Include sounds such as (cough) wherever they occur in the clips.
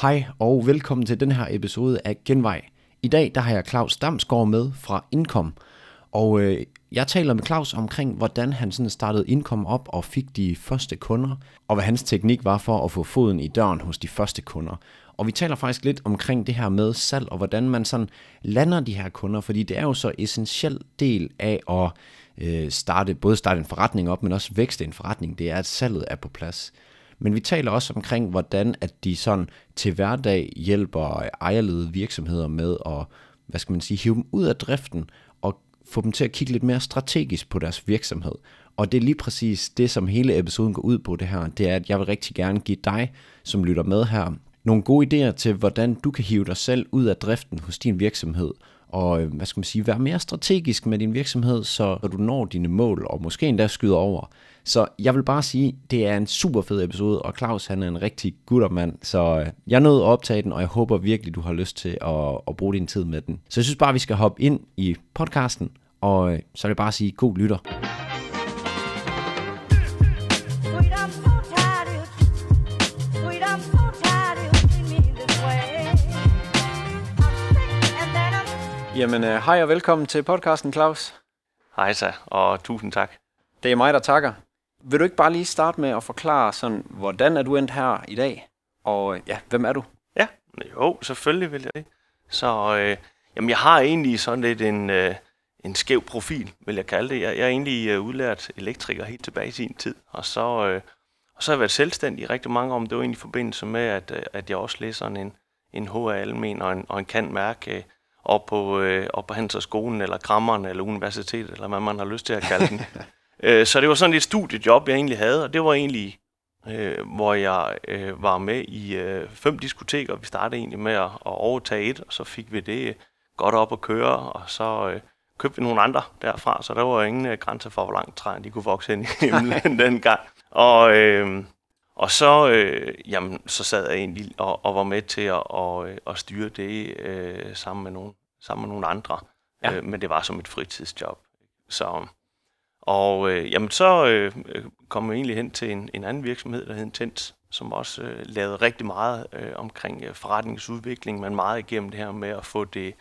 Hej og velkommen til den her episode af Genvej. I dag der har jeg Claus Damsgaard med fra Income, og øh, jeg taler med Claus omkring, hvordan han sådan startede Income op og fik de første kunder, og hvad hans teknik var for at få foden i døren hos de første kunder. Og vi taler faktisk lidt omkring det her med salg, og hvordan man sådan lander de her kunder, fordi det er jo så essentiel del af at øh, starte, både starte en forretning op, men også vækste en forretning, det er, at salget er på plads. Men vi taler også omkring, hvordan at de sådan til hverdag hjælper ejerledede virksomheder med at, hvad skal man sige, hive dem ud af driften og få dem til at kigge lidt mere strategisk på deres virksomhed. Og det er lige præcis det, som hele episoden går ud på det her, det er, at jeg vil rigtig gerne give dig, som lytter med her, nogle gode idéer til, hvordan du kan hive dig selv ud af driften hos din virksomhed, og øh, hvad skal man sige, være mere strategisk med din virksomhed, så du når dine mål, og måske endda skyder over. Så jeg vil bare sige, det er en super fed episode, og Claus han er en rigtig mand, så øh, jeg nåede at optage den, og jeg håber virkelig, du har lyst til at, at bruge din tid med den. Så jeg synes bare, vi skal hoppe ind i podcasten, og øh, så vil jeg bare sige god lytter. Jamen, øh, hej og velkommen til podcasten, Claus. Hej så, og tusind tak. Det er mig, der takker. Vil du ikke bare lige starte med at forklare, sådan, hvordan er du endt her i dag? Og øh, ja, hvem er du? Ja, jo, selvfølgelig vil jeg det. Så øh, jamen, jeg har egentlig sådan lidt en, øh, en skæv profil, vil jeg kalde det. Jeg, jeg er egentlig øh, udlært elektriker helt tilbage i sin tid, og så, øh, og så har jeg været selvstændig i rigtig mange år, men det var egentlig i forbindelse med, at, øh, at jeg også læser en, en HR Almen og en, og en kan mærke øh, op på, øh, op på Handelshøjskolen, eller Krammeren, eller universitetet, eller hvad man har lyst til at kalde den. (laughs) øh, så det var sådan et studiejob, jeg egentlig havde, og det var egentlig øh, hvor jeg øh, var med i øh, fem diskoteker. Vi startede egentlig med at, at overtage et, og så fik vi det øh, godt op at køre, og så øh, købte vi nogle andre derfra, så der var ingen øh, grænse for, hvor langt træerne de kunne vokse ind i (laughs) himlen dengang. Og, øh, og så, øh, jamen, så sad jeg egentlig og, og var med til at, og, øh, at styre det øh, sammen, med nogle, sammen med nogle andre. Ja. Ja. Øh, men det var som et fritidsjob. Så, og øh, jamen, så øh, kom jeg egentlig hen til en, en anden virksomhed, der hed Intens, som også øh, lavede rigtig meget øh, omkring øh, forretningsudvikling, men meget igennem det her med at få det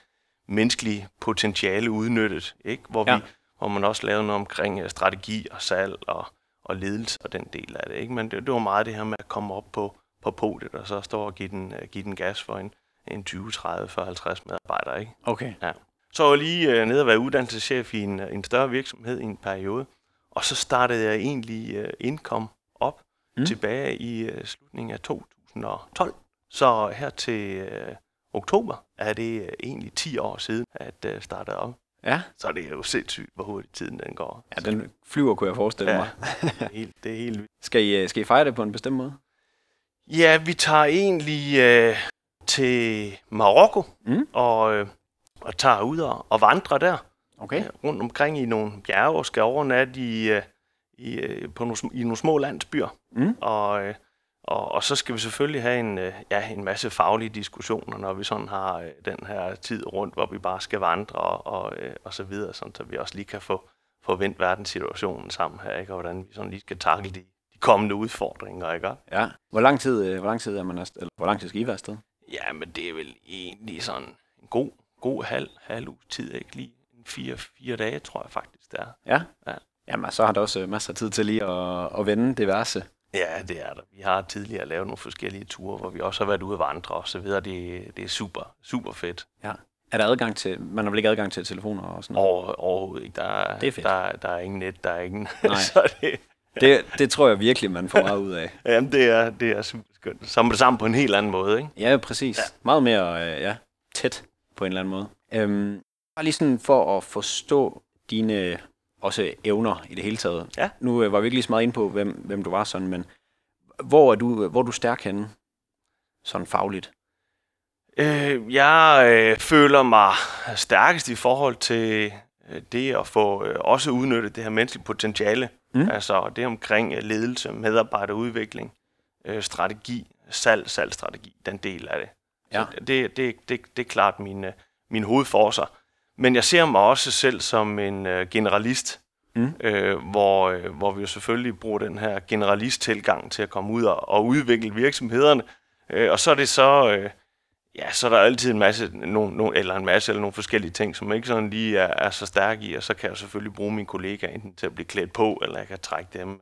menneskelige potentiale udnyttet, ikke? Hvor, Ja. vi, hvor man også lavede noget omkring øh, strategi og salg og, og ledelse og den del af det. Ikke? Men det, det var meget det her med at komme op på, på podiet og så stå og give den, øh, give den gas for en, en 20, 30, 40, 50 medarbejdere. Ikke? Okay. Ja. Så var jeg lige øh, nede og være uddannelseschef i en, øh, en større virksomhed i en periode. Og så startede jeg egentlig øh, Income op Mm. tilbage i øh, slutningen af 2012. Så her til øh, oktober er det øh, egentlig 10 år siden, at øh, startede op. Ja, Så det er jo sindssygt, hvor hurtigt tiden den går. ja den flyver, kunne jeg forestille Ja. mig. (laughs) det er helt, det er helt vildt. Skal I, øh, skal I fejre det på en bestemt måde? Ja, vi tager egentlig øh, til Marokko Mm. og, øh, og tager ud og, og vandrer der. Okay. øh, rundt omkring i nogle bjerge og skal overnatte i, øh, i, øh, på nogle, i nogle små landsbyer. Mm. Og, øh, og, og så skal vi selvfølgelig have en, øh, ja, en masse faglige diskussioner, når vi sådan har øh, den her tid rundt, hvor vi bare skal vandre og, og, øh, og så videre, sådan, så vi også lige kan få, få vendt verdenssituationen sammen her, ikke? og hvordan vi sådan lige skal takle de, de kommende udfordringer. Ikke? Ja. Hvor lang tid, øh, hvor lang tid er man afsted, eller hvor lang tid skal I være afsted? Ja, men det er vel egentlig sådan en god, god halv, halv uge tid, ikke lige en fire, fire dage, tror jeg faktisk, det er. Ja. Ja. Jamen, så har der også øh, masser af tid til lige at, at vende diverse. Ja, det er der. Vi har tidligere lavet nogle forskellige ture, hvor vi også har været ude at vandre og så videre. Det, det er super, super fedt. Ja. Er der adgang til, man har vel ikke adgang til telefoner og sådan noget? Over, overhovedet ikke. Der, er- Det er fedt. Der, der er ingen net, der er ingen. (laughs) Nej. så det, (laughs) Det, det tror jeg virkelig, man får meget ud af. (laughs) jamen, det, er, det er super skønt. Sammen på en helt anden måde, ikke? Ja, præcis. Ja. Meget mere øh, ja, tæt på en eller anden måde. Øhm, bare lige sådan for at forstå dine også evner i det hele taget. Ja. Nu øh, var vi ikke lige så meget inde på, hvem, hvem du var sådan, men hvor er du, hvor er du stærk henne? Sådan fagligt. Øh, jeg øh, føler mig stærkest i forhold til øh, det at få øh, også udnyttet det her menneskelige potentiale. Mm. Altså det omkring øh, ledelse, medarbejderudvikling, øh, strategi, salg, salgstrategi, den del af det. Ja. Så det, det, det, det er klart min, øh, min hovedforser. Men jeg ser mig også selv som en øh, generalist, Mm. øh, hvor, øh, hvor vi jo selvfølgelig bruger den her generalist-tilgang til at komme ud og, og udvikle virksomhederne, Øh, og så er det så, øh, ja, så er der altid en masse, no, no, eller en masse, eller nogle forskellige ting, som ikke sådan lige er, er så stærke i, og så kan jeg selvfølgelig bruge mine kollegaer enten til at blive klædt på, eller jeg kan trække dem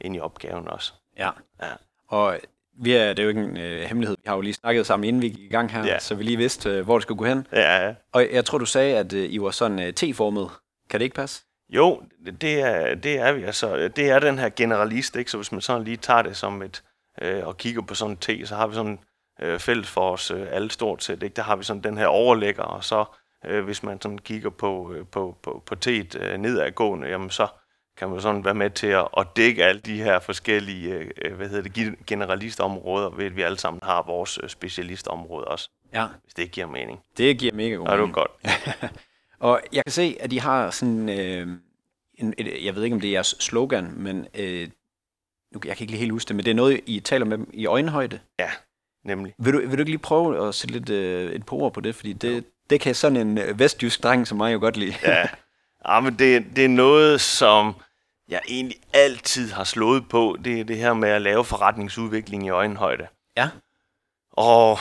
ind i opgaven også. Ja. Ja. Og vi er, det er jo ikke en øh, hemmelighed. Vi har jo lige snakket sammen, inden vi gik i gang her, Ja. så vi lige vidste, øh, hvor det skulle gå hen. Ja, ja. Og jeg tror, du sagde, at øh, I var sådan øh, T-formet. Kan det ikke passe? Jo, det er, det er vi. Altså, det er den her generalist, ikke? Så hvis man sådan lige tager det som et, øh, og kigger på sådan en T, så har vi sådan øh, fælles for os øh, alle stort set, ikke? Der har vi sådan den her overlægger, og så øh, hvis man sådan kigger på, øh, på, på, på T'et øh, nedadgående, jamen så kan man sådan være med til at, at dække alle de her forskellige, øh, hvad hedder det, gen- generalistområder, ved at vi alle sammen har vores øh, specialistområde også, Ja. hvis det ikke giver mening. Det giver mega god Ja, det er mening. godt. (laughs) Og jeg kan se, at de har sådan, øh, en, et, jeg ved ikke, om det er jeres slogan, men øh, nu, jeg kan ikke lige helt huske det, men det er noget, I taler med dem i øjenhøjde. Ja, nemlig. Vil du, vil du ikke lige prøve at sætte lidt øh, et par ord på det? Fordi det, det kan sådan en øh, vestjysk dreng som mig jo godt lide. Ja, (laughs) ja men det, det er noget, som jeg egentlig altid har slået på. Det er det her med at lave forretningsudvikling i øjenhøjde. Ja. Og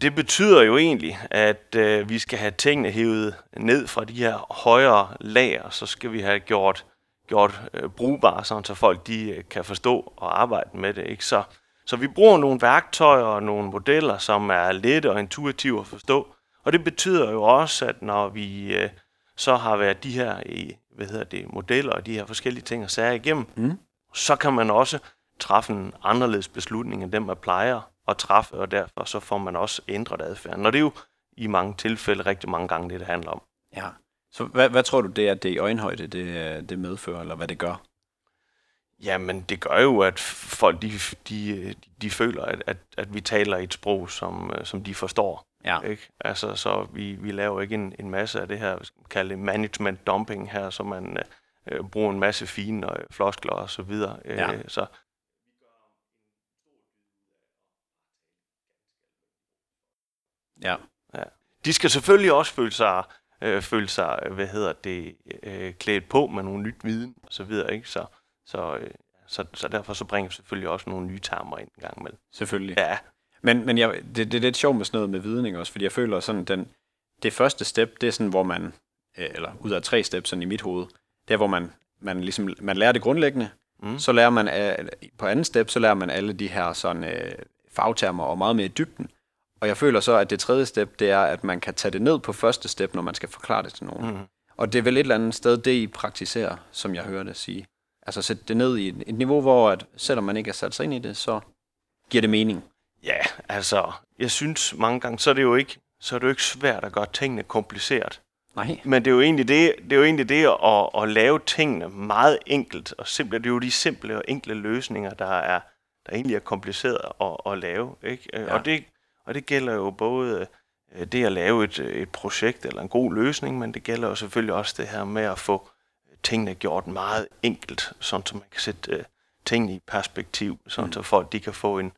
det betyder jo egentlig, at øh, vi skal have tingene hævet ned fra de her højere lag, og så skal vi have gjort, gjort øh, brugbare, sådan, så folk de øh, kan forstå og arbejde med det. Ikke? Så, så vi bruger nogle værktøjer og nogle modeller, som er lette og intuitive at forstå. Og det betyder jo også, at når vi øh, så har været de her i, hvad hedder det, modeller og de her forskellige ting og sager igennem, Mm. så kan man også træffe en anderledes beslutning end dem, man plejer at træffe, og derfor så får man også ændret adfærden. Og det er jo i mange tilfælde rigtig mange gange det, det handler om. Ja. Så hvad, hvad tror du, det er, det i øjenhøjde, det, det medfører, eller hvad det gør? Jamen, det gør jo, at folk de, de, de føler, at, at, at vi taler et sprog, som, som de forstår. Ja. Ikke? Altså, så vi, vi laver ikke en, en masse af det her, kalde det, management dumping her, så man øh, bruger en masse fine øh, floskler og så videre. Ja. Øh, så Ja. de skal selvfølgelig også føle sig, øh, føle sig øh, hvad hedder det, øh, klædt på med nogle nyt viden og så videre. Ikke? Så, så, øh, så, så derfor så bringer vi selvfølgelig også nogle nye termer ind en gang imellem. Selvfølgelig. Ja, Men, men jeg, det, det er lidt sjovt med sådan noget med viden, ikke også? Fordi jeg føler sådan, den, det første step, det er sådan, hvor man, øh, eller ud af tre steps sådan i mit hoved, det er, hvor man, man, ligesom, man lærer det grundlæggende, Mm. så lærer man, af, på anden step, så lærer man alle de her sådan, øh, fagtermer og meget mere i dybden. Og jeg føler så, at det tredje step, det er, at man kan tage det ned på første step, når man skal forklare det til nogen. Mm. Og det er vel et eller andet sted, det I praktiserer, som jeg hører det sige. Altså sætte det ned i et, et niveau, hvor at, selvom man ikke er sat sig ind i det, så giver det mening. Ja, altså, jeg synes mange gange, så er det jo ikke, så er det jo ikke svært at gøre tingene kompliceret. Nej. Men det er jo egentlig det, det, er jo egentlig det at, at lave tingene meget enkelt og simple. Det er jo de simple og enkle løsninger, der er der egentlig er kompliceret at, at lave. Ikke? Ja. Ja. Og, det, og det gælder jo både øh, det at lave et, et projekt eller en god løsning, men det gælder jo selvfølgelig også det her med at få tingene gjort meget enkelt, sådan så man kan sætte øh, tingene i perspektiv, sådan mm. så folk de kan få en,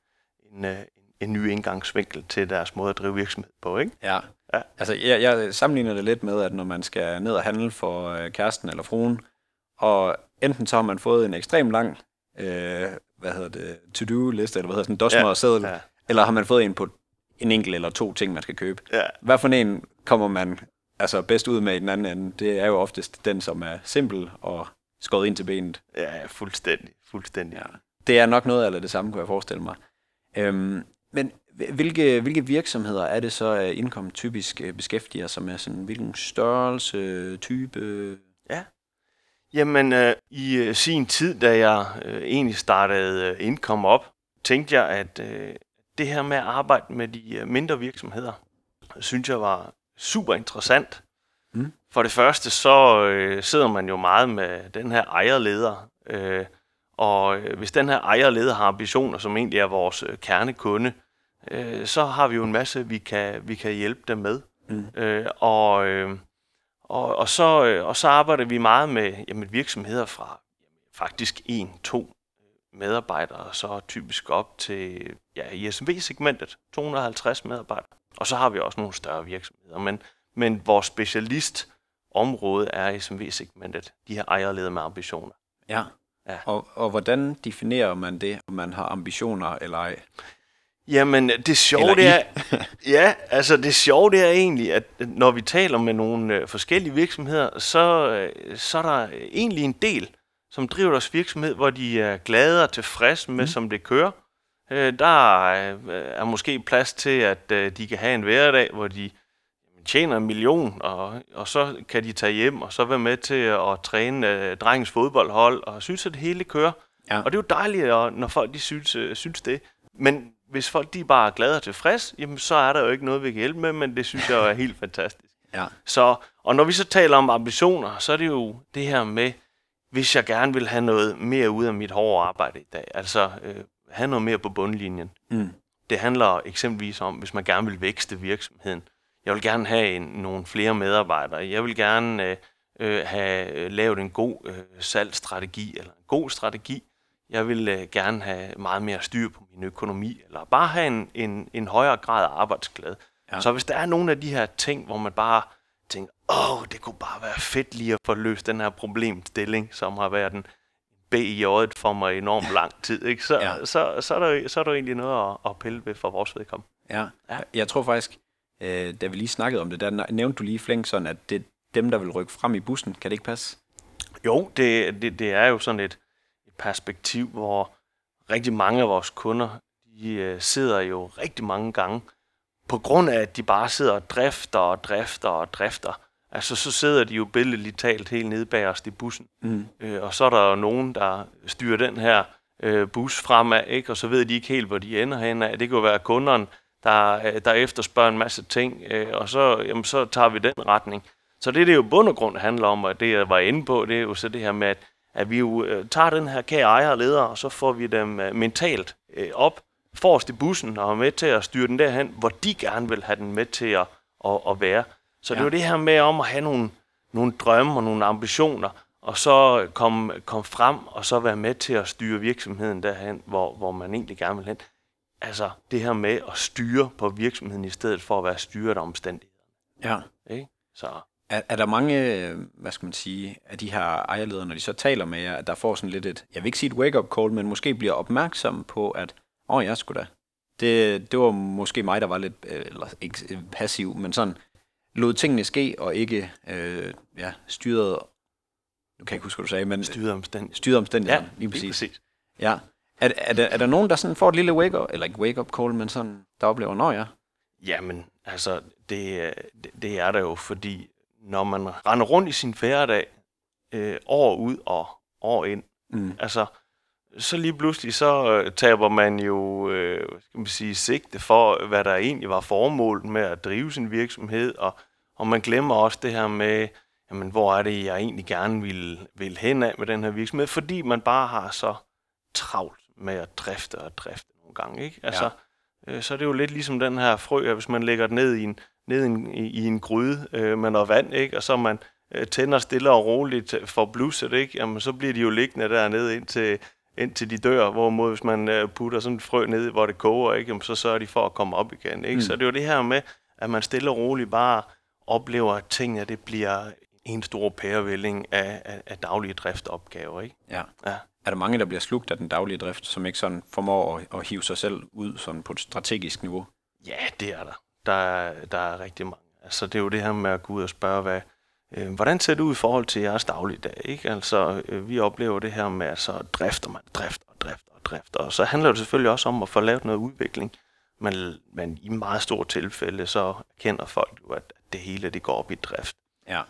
en, øh, en ny indgangsvinkel til deres måde at drive virksomhed på. Ikke? Ja. Ja. Altså, jeg, jeg sammenligner det lidt med, at når man skal ned og handle for øh, kæresten eller fruen, og enten så har man fået en ekstrem lang, øh, hvad hedder det, to-do-liste, eller hvad hedder sådan en dosmer Ja, ja. eller har man fået en på en enkelt eller to ting, man skal købe. Ja. Hvad for en kommer man altså bedst ud med i den anden ende? Det er jo oftest den, som er simpel og skåret ind til benet. Ja, fuldstændig. fuldstændig. Ja. Det er nok noget af det samme, kunne jeg forestille mig. Øhm, men hvilke, hvilke virksomheder er det så, at Income typisk øh, beskæftiger sig med? Sådan, hvilken størrelse, type? Jamen, øh, i øh, sin tid, da jeg øh, egentlig startede øh, op, tænkte jeg, at øh, det her med at arbejde med de øh, mindre virksomheder, synes jeg var super interessant. Mm. For det første, så øh, sidder man jo meget med den her ejerleder, øh, og øh, hvis den her ejerleder har ambitioner, som egentlig er vores øh, kernekunde, øh, så har vi jo en masse, vi kan, vi kan hjælpe dem med. Mm. Øh, og, øh, og, og, så, og så arbejder vi meget med jamen, virksomheder fra faktisk en, to medarbejdere, så typisk op til ja, i SMV-segmentet, 250 medarbejdere. Og så har vi også nogle større virksomheder, men, men vores specialistområde er SMV-segmentet, de her ejerledere med ambitioner. Ja. Ja. Og, og hvordan definerer man det, om man har ambitioner eller ej? Jamen, det sjove det er, (laughs) ja, altså det sjove det er egentlig, at når vi taler med nogle øh, forskellige virksomheder, så, øh, så er der egentlig en del, som driver deres virksomhed, hvor de er glade og tilfredse med, mm. som det kører. Øh, der er, måske plads til, at de kan have en hverdag, hvor de tjener en million, og, og så kan de tage hjem og så være med til at træne øh, drengens fodboldhold, og synes, at det hele kører. Ja. Og det er jo dejligt, når folk de synes, øh, synes det. Men hvis folk de bare er glade og tilfredse, jamen så er der jo ikke noget, vi kan hjælpe med, men det synes jeg er helt fantastisk. (laughs) Ja. Så, og når vi så taler om ambitioner, så er det jo det her med, hvis jeg gerne vil have noget mere ud af mit hårde arbejde i dag, altså øh, have noget mere på bundlinjen. Mm. Det handler eksempelvis om, hvis man gerne vil vækste virksomheden. Jeg vil gerne have en, nogle flere medarbejdere. Jeg vil gerne øh, øh, have øh, lavet en god øh, salgsstrategi eller en god strategi. Jeg vil øh, gerne have meget mere styr på min økonomi, eller bare have en, en, en højere grad af arbejdsglæde. Ja. Så hvis der er nogle af de her ting, hvor man bare tænker, åh, det kunne bare være fedt lige at få løst den her problemstilling, som har været en B i øjet for mig enormt lang tid, ikke? Så, Ja. ja. så, så, er der, så er der egentlig noget at, at pille ved for vores vedkommende. Ja. Ja. Jeg tror faktisk, øh, da vi lige snakkede om det, der nævnte du lige flæng sådan, at det dem, der vil rykke frem i bussen. Kan det ikke passe? Jo, det, det, det er jo sådan et, et perspektiv, hvor rigtig mange af vores kunder, de øh, sidder jo rigtig mange gange, på grund af, at de bare sidder og drifter og drifter og drifter. Altså, så sidder de jo billedligt talt helt nede bag os i bussen. Mm. Øh, og så er der jo nogen, der styrer den her øh, bus fremad, ikke? og så ved de ikke helt, hvor de ender hen af. Det kan jo være kunderne, der, øh, der efterspørger en masse ting, øh, og så, jamen, så tager vi den retning. Så det, det jo bund og grund handler om, og det jeg var inde på, det er jo så det her med, at, at vi jo øh, tager den her kære ejer og leder, og så får vi dem øh, mentalt øh, op forrest i bussen og er med til at styre den derhen, hvor de gerne vil have den med til at, at, at være. Så ja. det er jo det her med om at have nogle, nogle drømme og nogle ambitioner, og så komme kom frem og så være med til at styre virksomheden derhen, hvor, hvor man egentlig gerne vil hen. Altså det her med at styre på virksomheden i stedet for at være styret af omstændighederne. Ja. Ikke? Så Er, er der mange, øh, hvad skal man sige, af de her ejerledere, når de så taler med jer, at der får sådan lidt et, jeg vil ikke sige et wake-up call, men måske bliver opmærksom på, at, åh, oh, jeg skulle da. Det, det var måske mig, der var lidt, øh, eller ikke øh, passiv, men sådan, lod tingene ske, og ikke øh, ja, styret, nu kan jeg ikke huske, hvad du sagde, men styret af omstændigheder. styret omstændigheder, Ja, lige præcis. præcis. Ja. Er, er, der, er der nogen, der sådan får et lille wake-up, eller ikke wake-up call, men sådan, der oplever, nå ja, Jamen, altså, det, det, det er der jo, fordi når man render rundt i sin hverdag, øh, år ud og år ind, Mm. altså, så lige pludselig så øh, taber man jo, øh, skal man sige, sigte for, hvad der egentlig var formålet med at drive sin virksomhed, og, og man glemmer også det her med, jamen, hvor er det, jeg egentlig gerne vil, vil hen af med den her virksomhed, fordi man bare har så travlt med at drifte og drifte nogle gange, ikke? Altså, ja. øh, så er det jo lidt ligesom den her frø, at hvis man lægger den ned i en, ned i en, i, en gryde øh, med noget vand, ikke? Og så man øh, tænder stille og roligt for blusset, ikke? Jamen, så bliver de jo liggende dernede indtil, indtil de dør, hvorimod hvis man øh, putter sådan et frø ned, hvor det koger, ikke? Jamen, så sørger de for at komme op igen, ikke? Mm. Så det er jo det her med, at man stille og roligt bare oplever, at tingene det bliver en stor pærevælling af, af, af daglige driftopgaver, ikke? ja. Ja. Er der mange, der bliver slugt af den daglige drift, som ikke sådan formår at, at hive sig selv ud sådan på et strategisk niveau? Ja, det er der. Der er, der er rigtig mange. Altså, det er jo det her med at gå ud og spørge, hvad, øh, hvordan ser det ud i forhold til jeres dagligdag? Ikke? Altså, øh, vi oplever det her med, at så drifter man, drifter og drifter og drifter. Og så handler det selvfølgelig også om at få lavet noget udvikling. Men, men i meget stort tilfælde, så kender folk jo, at det hele det går op i drift. Ja.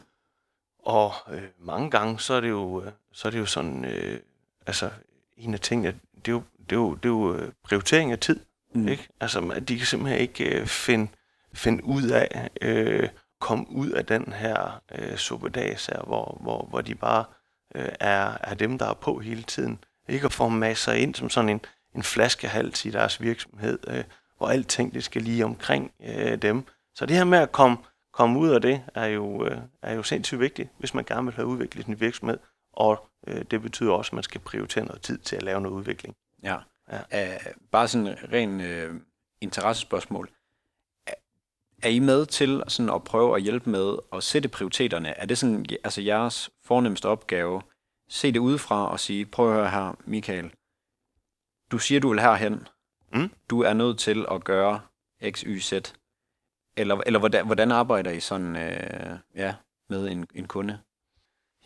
Og øh, mange gange, så er det jo, øh, så er det jo sådan, øh, altså en af tingene, det er jo, det er jo, det er jo øh, prioritering af tid. Mm. Mm. Ikke? Altså, at de kan simpelthen ikke øh, finde, finde ud af, øh, komme ud af den her øh, suppedags her, hvor, hvor, hvor de bare øh, er, er dem, der er på hele tiden. Ikke at få masser ind som sådan en, en flaskehals i deres virksomhed, øh, hvor alting det skal lige omkring øh, dem. Så det her med at komme, komme ud af det, er jo, øh, er jo sindssygt vigtigt, hvis man gerne vil have udviklet sin virksomhed. Og øh, det betyder også, at man skal prioritere noget tid til at lave noget udvikling. Ja. Ja. Uh, bare sådan en ren uh, interessespørgsmål. Er, er I med til sådan at prøve at hjælpe med at sætte prioriteterne? Er det sådan altså jeres fornemmeste opgave? Se det udefra og sige, prøv at høre her, Michael. Du siger, du vil herhen. Mm. Du er nødt til at gøre X, Y, Z. Eller, eller hvordan, hvordan arbejder I sådan øh, ja, med en, en kunde?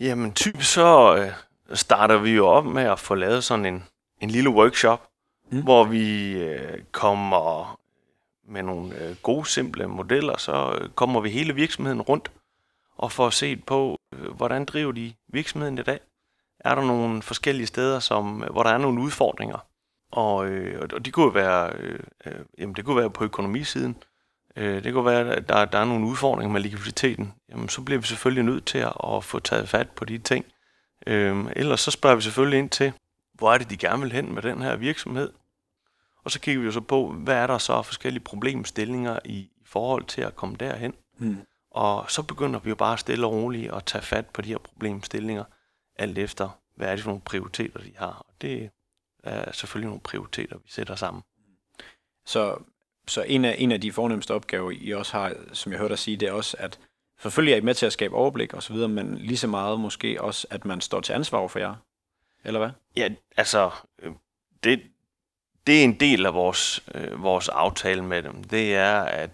Jamen typisk så øh, starter vi jo op med at få lavet sådan en, en lille workshop, Mm. hvor vi øh, kommer med nogle øh, gode, simple modeller, så øh, kommer vi hele virksomheden rundt og får set på, øh, hvordan driver de virksomheden i dag. Er der nogle forskellige steder, som, hvor der er nogle udfordringer? Og, øh, og de kunne være, øh, øh, jamen det kunne være på økonomisiden. Øh, det kunne være, at der, der er nogle udfordringer med likviditeten. Jamen så bliver vi selvfølgelig nødt til at, at få taget fat på de ting. Øh, ellers så spørger vi selvfølgelig ind til, hvor er det, de gerne vil hen med den her virksomhed? Og så kigger vi jo så på, hvad er der så af forskellige problemstillinger i, i forhold til at komme derhen. Mm. Og så begynder vi jo bare stille og roligt at tage fat på de her problemstillinger, alt efter, hvad er det for nogle prioriteter, de har. Og det er selvfølgelig nogle prioriteter, vi sætter sammen. Så, så en, af, en af de fornemmeste opgaver, I også har, som jeg hørte dig sige, det er også, at selvfølgelig er I med til at skabe overblik og så videre, men lige så meget måske også, at man står til ansvar for jer. Eller hvad? Ja, altså, øh, det, det er en del af vores, øh, vores aftale med dem. Det er, at,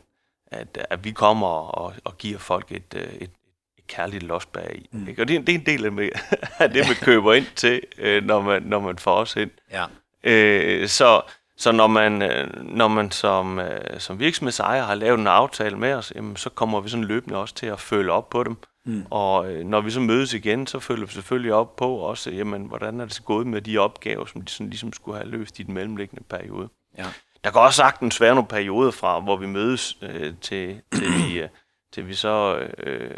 at, at vi kommer og, og giver folk et, øh, et, et kærligt los bag i. Mm. Mm. Ikke? Og det, er- det er en del af, med, (laughs) af det, man køber ind til, øh, når, man, når man får os ind. Ja. Øh, så så når man, øh, når man som, øh, som virksomhedsejer har lavet en aftale med os, jamen, så kommer vi sådan løbende også til at følge op på dem. Mm. Og øh, når vi så mødes igen, så følger vi selvfølgelig op på også, jamen, hvordan er det så gået med de opgaver, som de sådan ligesom skulle have løst i den mellemliggende periode. Ja. Der kan også sagtens være nogle perioder fra, hvor vi mødes øh, til, til, vi, øh, til vi så øh,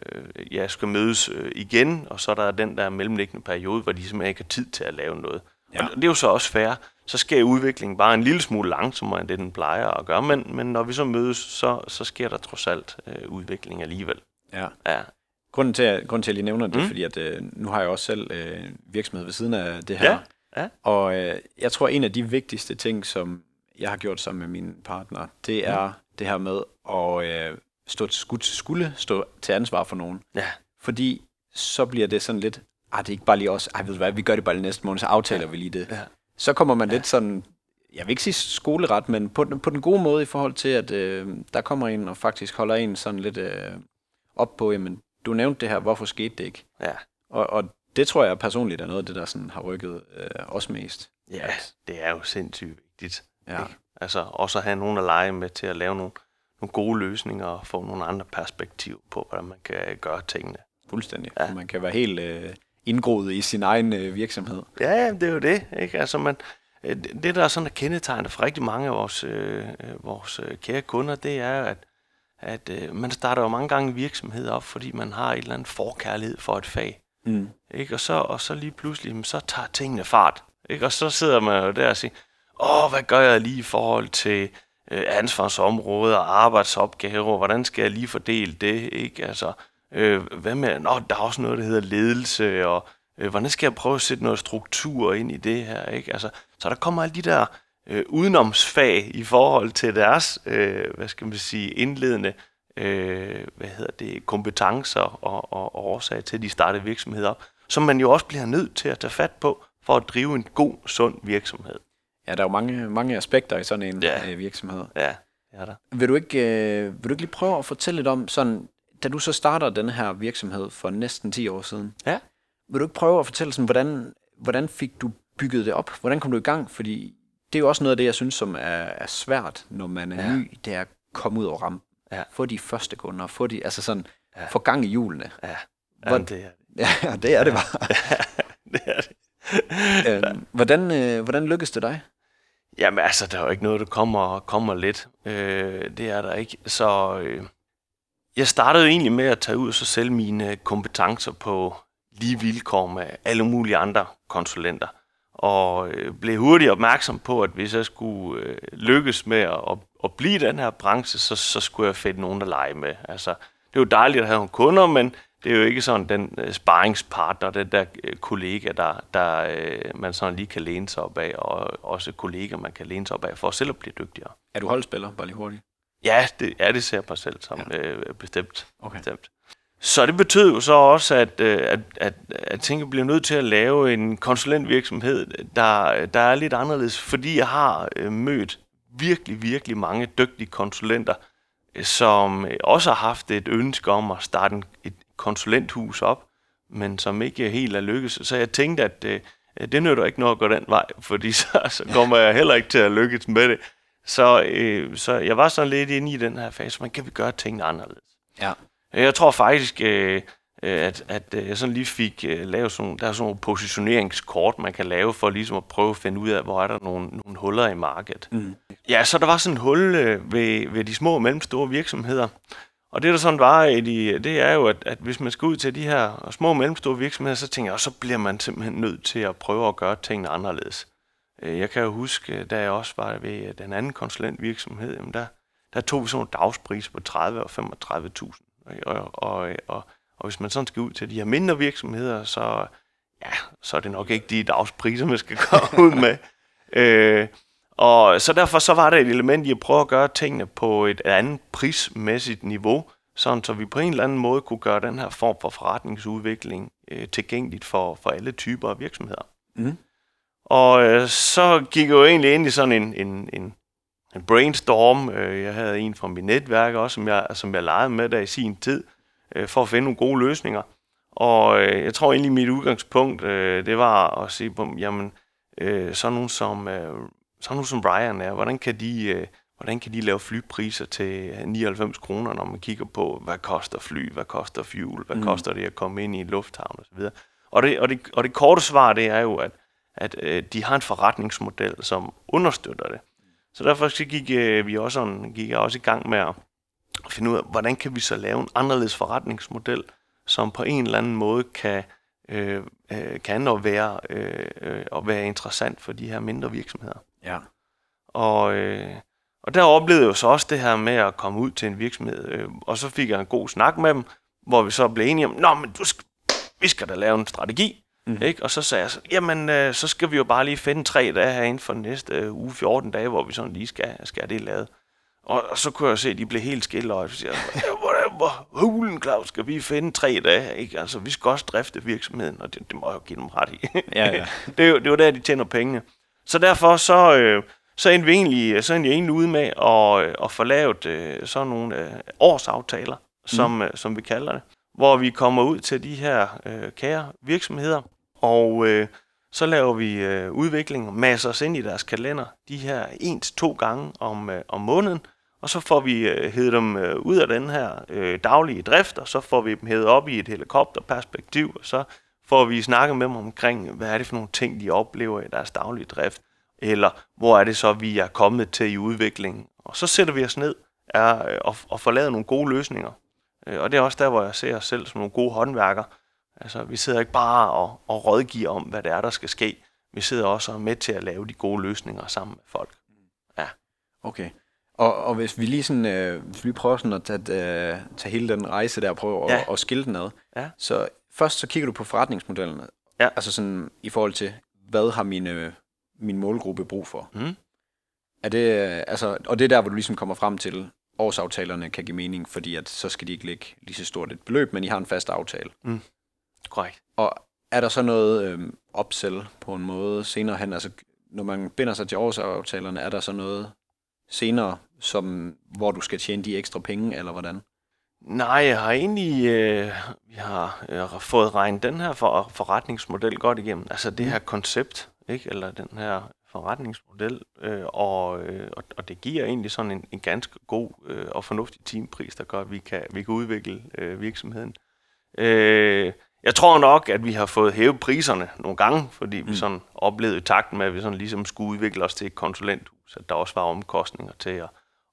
ja, skal mødes øh, igen, og så er der den der mellemliggende periode, hvor de simpelthen ikke har tid til at lave noget. Ja. Og det er jo så også fair. Så sker udviklingen bare en lille smule langsommere, end det den plejer at gøre, men, men når vi så mødes, så, så sker der trods alt øh, udvikling alligevel. ja. Ja. Grunden til, at, grunden til, at jeg lige nævner det, mm. Mm. fordi at, øh, nu har jeg også selv øh, virksomhed ved siden af det her. Ja, ja. Og øh, jeg tror, en af de vigtigste ting, som jeg har gjort sammen med min partner, det er mm. det her med at øh, stå til, skulle, skulle stå til ansvar for nogen. Ja. Fordi så bliver det sådan lidt, ah, det er ikke bare lige os, ej, ved du hvad, vi gør det bare lige næste måned, så aftaler ja. vi lige det. Ja. Så kommer man ja. lidt sådan, jeg vil ikke sige skoleret, men på, den- på den gode måde i forhold til, at øh, der kommer en og faktisk holder en sådan lidt øh, op på, jamen, du nævnte det her, hvorfor skete det ikke? Ja. Og, og det tror jeg personligt er noget af det, der sådan har rykket øh, os mest. ja, det er jo sindssygt vigtigt. Ja. Ikke? Altså også at have nogen at lege med til at lave nogle, nogle gode løsninger og få nogle andre perspektiver på, hvordan man kan gøre tingene. Fuldstændig. Ja. Man kan være helt øh, indgroet i sin egen øh, virksomhed. Ja, det er jo det. Ikke? Altså man, øh, det, der er sådan er kendetegnet for rigtig mange af vores, øh, øh, vores øh, kære kunder, det er, at, at øh, man starter jo mange gange virksomheder op, fordi man har et eller andet forkærlighed for et fag. Mm. Ikke? Og, så, og så lige pludselig, så tager tingene fart. Ikke? Og så sidder man jo der og siger, åh, hvad gør jeg lige i forhold til øh, ansvarsområder og arbejdsopgaver? Hvordan skal jeg lige fordele det? Ikke? Altså, øh, hvad med, nå, der er også noget, der hedder ledelse, og øh, hvordan skal jeg prøve at sætte noget struktur ind i det her? Ikke? Altså, så der kommer alle de der øh, udenomsfag i forhold til deres, øh, hvad skal man sige, indledende øh, hvad hedder det, kompetencer og, og, og årsager til, at de startede virksomheder op, som man jo også bliver nødt til at tage fat på, for at drive en god, sund virksomhed. Ja, der er jo mange, mange aspekter i sådan en Ja. øh, virksomhed. Ja, det er der. Vil du, ikke, øh, vil du ikke lige prøve at fortælle lidt om, sådan, da du så starter den her virksomhed for næsten 10 år siden, Ja. vil du ikke prøve at fortælle, sådan, hvordan, hvordan fik du bygget det op? Hvordan kom du i gang? Fordi det er jo også noget af det, jeg synes, som er, er svært, når man er Ja. ja. ny, det er at komme ud over rampen. Ja. Få de første kunder, få de, altså sådan, Ja. ja. få gang i hjulene. Ja, Hvor- Jamen, (laughs) det er det. Ja, det er det bare. (laughs) det, er det. øhm, hvordan, øh, hvordan lykkedes det dig? Jamen altså, der er jo ikke noget, der kommer, kommer lidt. Øh, det er der ikke. Så øh, jeg startede egentlig med at tage ud og så sælge mine øh, kompetencer på lige vilkår med alle mulige andre konsulenter. Og øh, blev hurtigt opmærksom på, at hvis jeg skulle øh, lykkes med at, at, blive i den her branche, så, så skulle jeg finde nogen at lege med. Altså, det er jo dejligt at have nogle kunder, men det er jo ikke sådan den sparringspartner, den der kollega, der, der man sådan lige kan læne sig op af, og også kollega, man kan læne sig op af, for selv at blive dygtigere. Er du holdspiller, bare lige hurtigt? Ja, det, ja, det ser selv som ja. øh, bestemt. Okay. bestemt. Så det betød jo så også, at, øh, at, at, at Tinke bliver nødt til at lave en konsulentvirksomhed, der, der er lidt anderledes, fordi jeg har øh, mødt virkelig, virkelig mange dygtige konsulenter, øh, som også har haft et ønske om at starte en, et konsulenthus op, men som ikke helt er lykkes. Så jeg tænkte, at øh, det nytter ikke noget at gå den vej, fordi (laughs) så, så kommer jeg heller ikke til at lykkes med det. Så, øh, så jeg var sådan lidt inde i den her fase, man kan vi gøre tingene anderledes. Ja. Jeg tror faktisk, øh, øh, at, at øh, jeg sådan lige fik øh, lavet sådan, der er sådan nogle positioneringskort, man kan lave for ligesom at prøve at finde ud af, hvor er der nogle, nogle huller i markedet. Mm. Ja, så der var sådan et hul øh, ved, ved de små og mellemstore virksomheder. Og det der sådan var, i de, det er jo, at, at hvis man skal ud til de her små og mellemstore virksomheder, så tænker jeg, så bliver man simpelthen nødt til at prøve at gøre tingene anderledes. Øh, jeg kan jo huske, øh, da jeg også var ved øh, den anden konsulentvirksomhed, jamen der, der tog vi sådan nogle dagspriser på 30 og 35.000. Og, og, og, og hvis man sådan skal ud til de her mindre virksomheder, så, ja, så er det nok ikke de dagspriser, man skal (laughs) komme ud med. Øh, og så derfor så var der et element i at prøve at gøre tingene på et andet prismæssigt niveau, sådan så vi på en eller anden måde kunne gøre den her form for forretningsudvikling øh, tilgængeligt for, for alle typer af virksomheder. Mm. Og øh, så gik jeg jo egentlig ind i sådan en, en, en, en brainstorm. Øh, jeg havde en fra mit netværk også, som jeg, som jeg legede med der i sin tid, øh, for at finde nogle gode løsninger. Og øh, jeg tror egentlig, mit udgangspunkt, øh, det var at se på, jamen, øh, sådan nogen som, øh, sådan nogen som Ryan er, hvordan kan de... Øh, Hvordan kan de lave flypriser til 99 kroner, når man kigger på, hvad koster fly, hvad koster fuel, hvad mm. koster det at komme ind i en lufthavn osv. Og det, og, det, og det korte svar, det er jo, at, at øh, de har en forretningsmodel, som understøtter det. Så derfor så gik, øh, vi også, sådan, gik jeg også i gang med at finde ud af, hvordan kan vi så lave en anderledes forretningsmodel, som på en eller anden måde kan, øh, øh, kan at være, øh, øh, at være interessant for de her mindre virksomheder. Ja. Og, øh, og der oplevede jeg jo så også det her med at komme ud til en virksomhed, øh, og så fik jeg en god snak med dem, hvor vi så blev enige om, Nå, men du skal, vi skal da lave en strategi. Mm. Ikke? Og så sagde jeg, så, jamen, øh, så skal vi jo bare lige finde tre dage her inden for næste øh, uge, 14 dage, hvor vi sådan lige skal, skal have det lavet. Og, og så kunne jeg se, at de blev helt skille, og jeg siger, "Ja, hvordan, hvor hulen, Claus, skal vi finde tre dage? Ikke? Altså, vi skal også drifte virksomheden, og det, det må jeg jo give dem ret i. Ja, ja. (laughs) det, er jo, det er jo der, de tjener pengene. Så derfor så, øh, så endte vi egentlig, så endte jeg egentlig ude med at, øh, at få lavet øh, sådan nogle øh, årsaftaler, som, mm. øh, som vi kalder det, hvor vi kommer ud til de her øh, kære virksomheder, og øh, så laver vi øh, udvikling masser os ind i deres kalender de her en til to gange om, øh, om måneden, og så får vi øh, hævet dem øh, ud af den her øh, daglige drift, og så får vi dem hævet op i et helikopterperspektiv, og så får vi snakket med dem omkring, hvad er det for nogle ting, de oplever i deres daglige drift, eller hvor er det så, vi er kommet til i udviklingen. Og så sætter vi os ned er, øh, og, og får lavet nogle gode løsninger. Øh, Og det er også der, hvor jeg ser os selv som nogle gode håndværkere. Altså, vi sidder ikke bare og, og rådgiver om, hvad det er, der skal ske. Vi sidder også og med til at lave de gode løsninger sammen med folk. Okay. Og, og hvis vi lige sådan, øh, hvis vi prøver sådan at tage, øh, tage hele den rejse der og prøve Ja. at, at skille den ad. Ja. Så først så kigger du på forretningsmodellen. Ja. Altså sådan i forhold til, hvad har min, øh, min målgruppe brug for? Mm. Er det, øh, altså, og det er der, hvor du ligesom kommer frem til, årsaftalerne kan give mening, fordi at så skal de ikke lægge lige så stort et beløb, men I har en fast aftale. Korrekt. Og er der så noget øh, upsell på en måde senere hen? Altså, når man binder sig til årsaftalerne, er der så noget senere, som, hvor du skal tjene de ekstra penge, eller hvordan? Nej, jeg har egentlig øh, vi har øh, fået regnet den her for, forretningsmodel godt igennem. Altså det her koncept, ikke? eller den her forretningsmodel, øh, og, øh, og, det giver egentlig sådan en, en ganske god øh, og fornuftig timepris, der gør, at vi kan, vi kan udvikle øh, virksomheden. Øh, jeg tror nok, at vi har fået hævet priserne nogle gange, fordi vi Mm. sådan oplevede takten med, at vi sådan ligesom skulle udvikle os til et konsulenthus, at der også var omkostninger til at,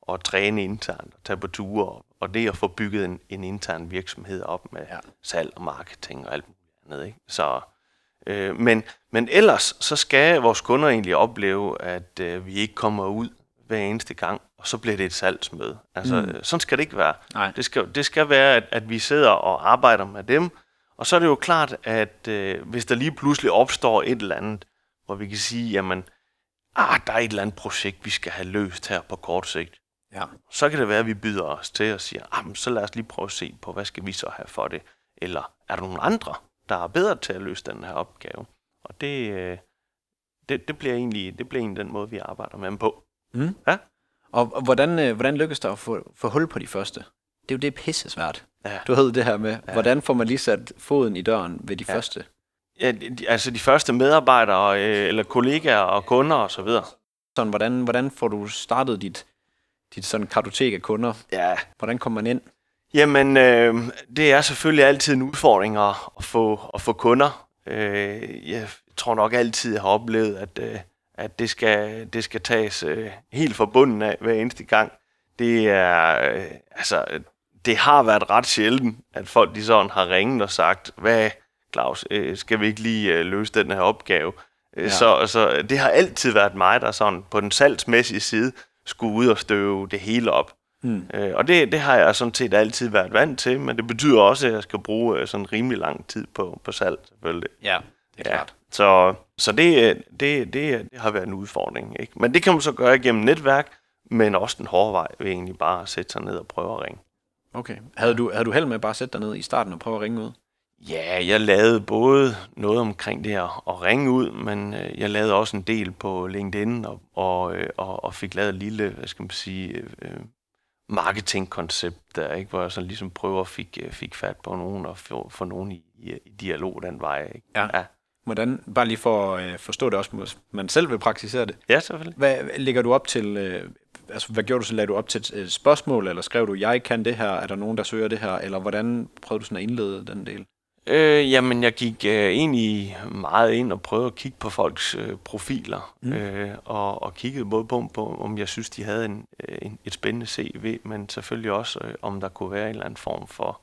at træne internt og tage på ture, og- det at få bygget en, en intern virksomhed op med ja. salg og marketing og alt muligt andet. Ikke? Så, øh, men, men ellers så skal vores kunder egentlig opleve, at øh, vi ikke kommer ud hver eneste gang, og så bliver det et salgsmøde. Altså, Mm. mm. sådan skal det ikke være. Nej. Det skal, det skal være, at, at vi sidder og arbejder med dem, og så er det jo klart, at øh, hvis der lige pludselig opstår et eller andet, hvor vi kan sige, jamen, ah, der er et eller andet projekt, vi skal have løst her på kort sigt, Ja. så kan det være, at vi byder os til og siger, ah, men så lad os lige prøve at se på, hvad skal vi så have for det? Eller er der nogle andre, der er bedre til at løse den her opgave? Og det, øh, det, det, bliver, egentlig, det bliver egentlig den måde, vi arbejder med dem på. Mm. Ja. Og, og hvordan, øh, hvordan lykkes der at få, få hul på de første? Det er jo det pisse svært. Ja. Du ved det her med, ja. hvordan får man lige sat foden i døren ved de ja. første? Ja, de, altså de første medarbejdere, øh, eller kollegaer og kunder og så videre. Sådan, hvordan, hvordan får du startet dit, dit sådan kartotek af kunder? Ja, Hvordan kommer man ind? Jamen, øh, det er selvfølgelig altid en udfordring at, at, få, at få kunder. Øh, jeg tror nok altid, jeg har oplevet, at, øh, at det, skal, det skal tages øh, helt fra bunden af hver eneste gang. Det er, øh, altså, det har været ret sjældent, at folk de sådan har ringet og sagt, hvad, Claus, øh, skal vi ikke lige øh, løse den her opgave? Ja. Ja. Så, så det har altid været mig, der sådan på den salgsmæssige side skulle ud og støve det hele op. Mm. Øh, og det, det har jeg sådan set altid været vant til, men det betyder også, at jeg skal bruge øh, sådan rimelig lang tid på, på salg, selvfølgelig. Ja, det er klart. Så, så det, øh, det, det, det har været en udfordring. Ikke? Men det kan man så gøre igennem netværk, men også den hårde vej ved egentlig bare at sætte sig ned og prøve at ringe. Okay. Havde du, havde du held med bare at sætte dig ned i starten og prøve at ringe ud? Ja, jeg lavede både noget omkring det her at ringe ud, men øh, jeg lavede også en del på LinkedIn og, og, øh, og, og fik lavet et lille, hvad skal man sige, øh, marketingkoncept der, ikke? hvor jeg så ligesom prøver at fik, øh, fik fat på nogen og få, få nogen i, i, dialog den vej. Ikke? Ja. ja. Hvordan, bare lige for at øh, forstå det også, hvis man selv vil praktisere det. Ja, selvfølgelig. Hvad lægger du op til, øh, altså hvad gjorde du så? Lagde du op til et øh, spørgsmål, eller skrev du, jeg kan det her, er der nogen, der søger det her, eller hvordan prøvede du sådan at indlede den del? Øh, jamen, jeg gik øh, egentlig meget ind og prøvede at kigge på folks øh, profiler, mm. øh, og, og kiggede både på, på, om jeg synes, de havde en, øh, en, et spændende CV, men selvfølgelig også, øh, om der kunne være en eller anden form for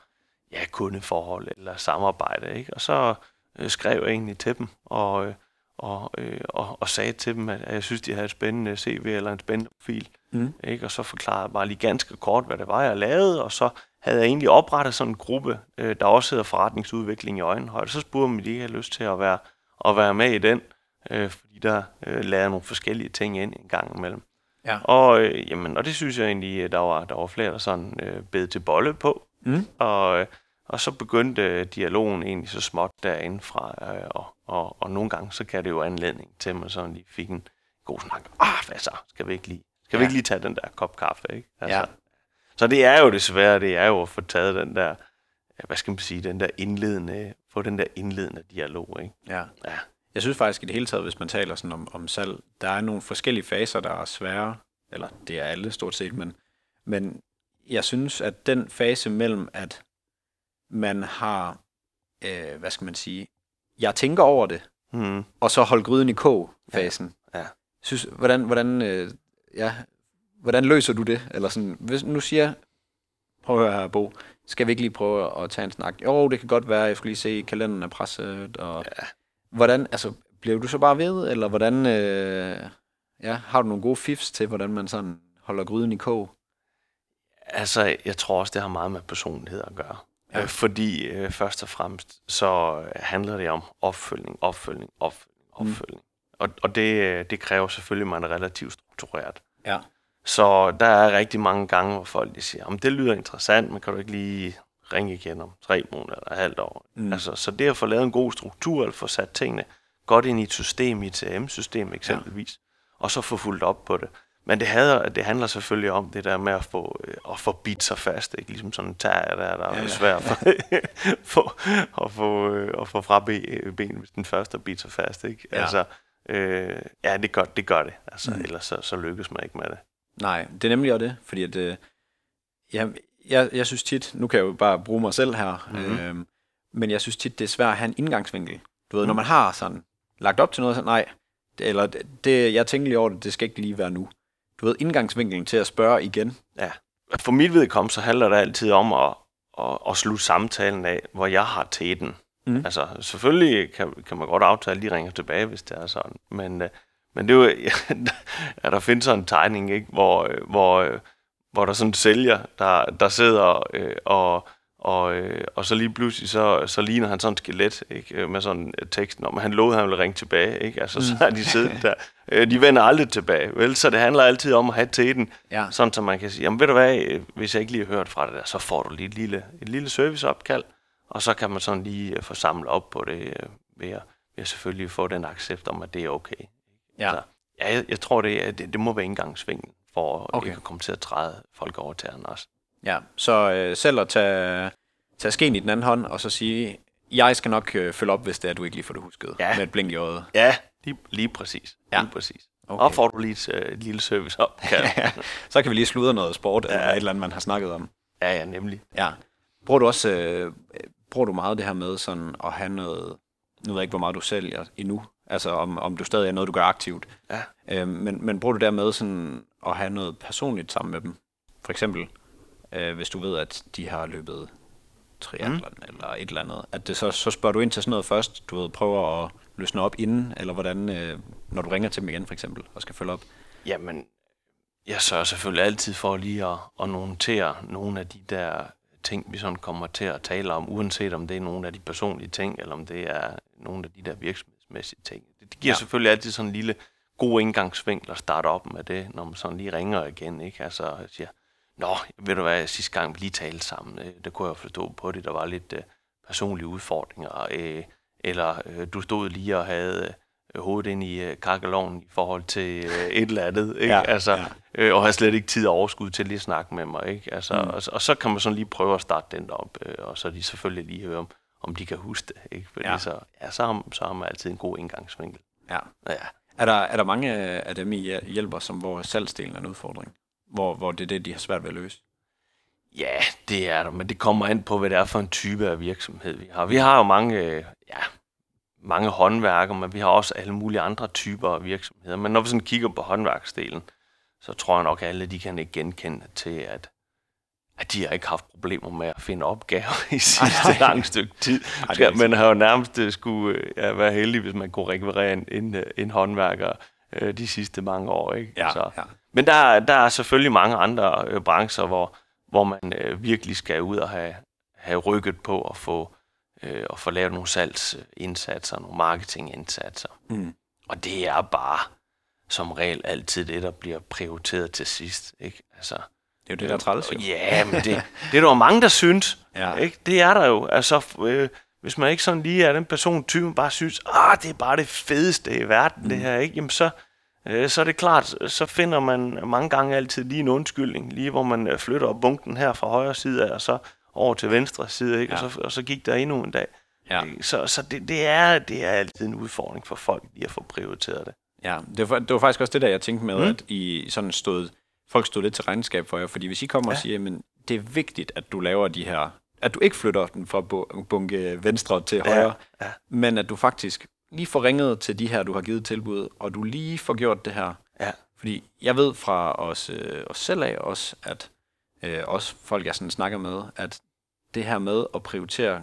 ja, kundeforhold eller samarbejde. Ikke? Og så øh, skrev jeg egentlig til dem, og, øh, og, øh, og, og sagde til dem, at, at jeg synes, de havde et spændende CV eller en spændende profil. Mm. Ikke? Og så forklarede jeg bare lige ganske kort, hvad det var, jeg lavede, og så havde jeg egentlig oprettet sådan en gruppe, øh, der også hedder forretningsudvikling i øjenhøjde. Så spurgte de, om de ikke havde lyst til at være, at være med i den, øh, fordi der øh, lavede jeg nogle forskellige ting ind en gang imellem. Ja. Og, øh, jamen, og det synes jeg egentlig, at der var, der var flere, der sådan øh, bed til bolle på. Mm. Og, øh, og så begyndte øh, dialogen egentlig så småt derinde fra, øh, og, og, og nogle gange så gav det jo anledning til, at man sådan lige fik en god snak. Ah, hvad så? Skal vi ikke lige, skal ja. vi ikke lige tage den der kop kaffe, ikke? Altså, Ja. Så det er jo desværre, det er jo at få taget den der, hvad skal man sige, den der indledende, få den der indledende dialog, ikke? Ja. Ja. Jeg synes faktisk i det hele taget, hvis man taler sådan om, om salg, der er nogle forskellige faser, der er svære, eller det er alle stort set, men, men jeg synes, at den fase mellem, at man har, øh, hvad skal man sige, jeg tænker over det, Hmm. og så holde gryden i kog-fasen. Ja, ja. Synes, hvordan, hvordan, øh, ja, hvordan løser du det? Eller sådan, hvis nu siger, prøv at høre her, Bo, skal vi ikke lige prøve at tage en snak? Jo, det kan godt være, jeg skulle lige se, kalenderen er presset, og Ja. hvordan, altså, bliver du så bare ved, eller hvordan, øh, ja, har du nogle gode fifs til, hvordan man sådan holder gryden i kog? Altså, jeg tror også, det har meget med personlighed at gøre. Ja. Øh, fordi øh, først og fremmest, så øh, handler det om opfølgning, opfølgning, opfølgning, opfølgning. Mm. Og, og det, øh, det kræver selvfølgelig, at man er relativt struktureret. Ja. Så der er rigtig mange gange, hvor folk de siger, om det lyder interessant, men kan du ikke lige ringe igen om tre måneder eller halvt år? Mm. Altså, så det at få lavet en god struktur, eller få sat tingene godt ind i et system, i et CRM-system eksempelvis, ja. og så få fuldt op på det. Men det, hader, det handler selvfølgelig om det der med at få, øh, at få bit sig fast, ikke? ligesom sådan en tær, der, der Ja, er ja. svært for, for, at, få, øh, at få fra be- benet, hvis den første bit sig fast. Ikke? Ja. Altså, øh, ja, det gør det. Gør det. Altså, mm. Ellers så, så lykkes man ikke med det. Nej, det er nemlig også det, fordi at, øh, jeg, jeg, jeg synes tit, nu kan jeg jo bare bruge mig selv her, Mhm. mm-hmm. øh, men jeg synes tit, det er svært at have en indgangsvinkel. Du ved, mm. når man har sådan lagt op til noget, så nej, det, eller det, det, jeg tænker lige over det, det skal ikke lige være nu. Du ved, indgangsvinkelen til at spørge igen. Ja. For mit vedkommende, så handler det altid om at, at, at slutte samtalen af, hvor jeg har teten. Mm. Altså, selvfølgelig kan, kan man godt aftale, at de ringer tilbage, hvis det er sådan. Men, øh, men det er jo, (laughs) ja, der findes sådan en tegning, ikke? Hvor, øh, hvor, øh, hvor der er sådan en sælger, der, der sidder øh, og, og, øh, og så lige pludselig, så, så ligner han sådan et skelet, ikke? Øh, med sådan teksten om, han lovede, at han ville ringe tilbage, ikke? Altså, så er de siddet der. Øh, De vender aldrig tilbage, vel? Så det handler altid om at have teten, Ja. sådan så man kan sige, jamen ved du hvad, hvis jeg ikke lige har hørt fra det der, så får du lige et lille, et lille serviceopkald, og så kan man sådan lige få samlet op på det, ved at, ved at selvfølgelig få den accept om, at det er okay. Ja. Så, Ja, jeg, jeg tror, det, er- det, det må være indgangsvinklen for okay. Ikke at komme til at træde folk over tæerne også. Ja, så øh, selv at tage, tage skeen i den anden hånd, og så sige, jeg skal nok øh, følge op, hvis det er, du ikke lige får det husket. Ja. Med et blink i øjet. Ja, lige, lige præcis. Ja. Lige præcis. Okay. Og får du lige et, øh, lille service op, kan Ja, (laughs) så kan vi lige sludre noget sport, eller et eller andet, man har snakket om. ja, ja, nemlig. Ja. Bruger du også øh, bruger du meget det her med sådan at have noget, nu ved jeg ikke, hvor meget du sælger endnu, altså om, om du stadig er noget, du gør aktivt, Ja. øh, men, men bruger du dermed sådan at have noget personligt sammen med dem? For eksempel, øh, hvis du ved, at de har løbet triathlon mm. eller et eller andet, at det så, så spørger du ind til sådan noget først, du ved, prøver at løsne op inden, eller hvordan, øh, når du ringer til dem igen for eksempel, og skal følge op. Jamen, jeg sørger selvfølgelig altid for lige at, at notere nogle af de der ting, vi sådan kommer til at tale om, uanset om det er nogle af de personlige ting, eller om det er nogle af de der virksomhedsmæssige ting. Det, det giver Ja. selvfølgelig altid sådan en lille god indgangsvinkel at starte op med det, når man sådan lige ringer igen, ikke? Altså jeg siger, Nå, ved du hvad, sidste gang vi lige talte sammen, øh, kunne jeg forstå på det, der var lidt øh, personlige udfordringer, øh, eller øh, du stod lige og havde øh, hovedet ind i øh, kakkeloven i forhold til øh, et eller andet, ikke? Ja, altså, ja. øh, og har slet ikke tid og overskud til lige at snakke med mig, ikke? Altså, Mm. og, og, så kan man sådan lige prøve at starte den op, øh, og så de selvfølgelig lige høre, om, om de kan huske det, ikke? Fordi Ja. så, ja, så, har, så har man altid en god indgangsvinkel. Ja. Ja. Er der, er der mange af dem, I hjælper, som hvor salgsdelen er en udfordring? Hvor, hvor det er det, de har svært ved at løse? Ja, det er der, men det kommer an på, hvad det er for en type af virksomhed, vi har. Vi har jo mange, øh, ja, mange håndværker, men vi har også alle mulige andre typer af virksomheder. Men når vi sådan kigger på håndværksdelen, så tror jeg nok, at alle de kan ikke genkende til, at, at de har ikke haft problemer med at finde opgaver (laughs) i sidste nej. lang stykke tid. det man har jo nærmest øh, skulle øh, ja, være heldig, hvis man kunne rekvirere en, en, øh, en håndværker øh, de sidste mange år. Ikke? Ja, så, ja. men der, er- der er selvfølgelig mange andre øh, brancher, hvor, hvor man øh, virkelig skal ud og have, have rykket på at få, øh, at få lavet nogle salgsindsatser, nogle marketingindsatser. Mm. Og det er bare som regel altid det, der bliver prioriteret til sidst. Ikke? Altså, Det er jo det, der er træls. jo. Ja, men det, det er der jo mange, der synes. Ja. Ikke? Det er der jo. Altså, øh, hvis man ikke sådan lige er den person, typen bare synes, ah, det er bare det fedeste i verden, mm. det her, ikke? Jamen så, øh, så er det klart, så finder man mange gange altid lige en undskyldning, lige hvor man øh, flytter bunken her fra højre side af, og så over til venstre side, ikke? Ja. Og, så, og så gik der endnu en dag. Ja. Så, så det, det, er, det er altid en udfordring for folk lige at få prioriteret det. Ja, det var, det var faktisk også det, der jeg tænkte med. Mm. at I sådan stod, folk stod lidt til regnskab for jer, fordi hvis I kommer ja. og siger, men det er vigtigt, at du laver de her, at du ikke flytter den fra bu- bunke venstre til Ja, højre, ja. men at du faktisk lige får ringet til de her, du har givet tilbud, og du lige får gjort det her. Ja. Fordi jeg ved fra os, øh, os selv af også, at øh, også folk, jeg sådan snakker med, at det her med at prioritere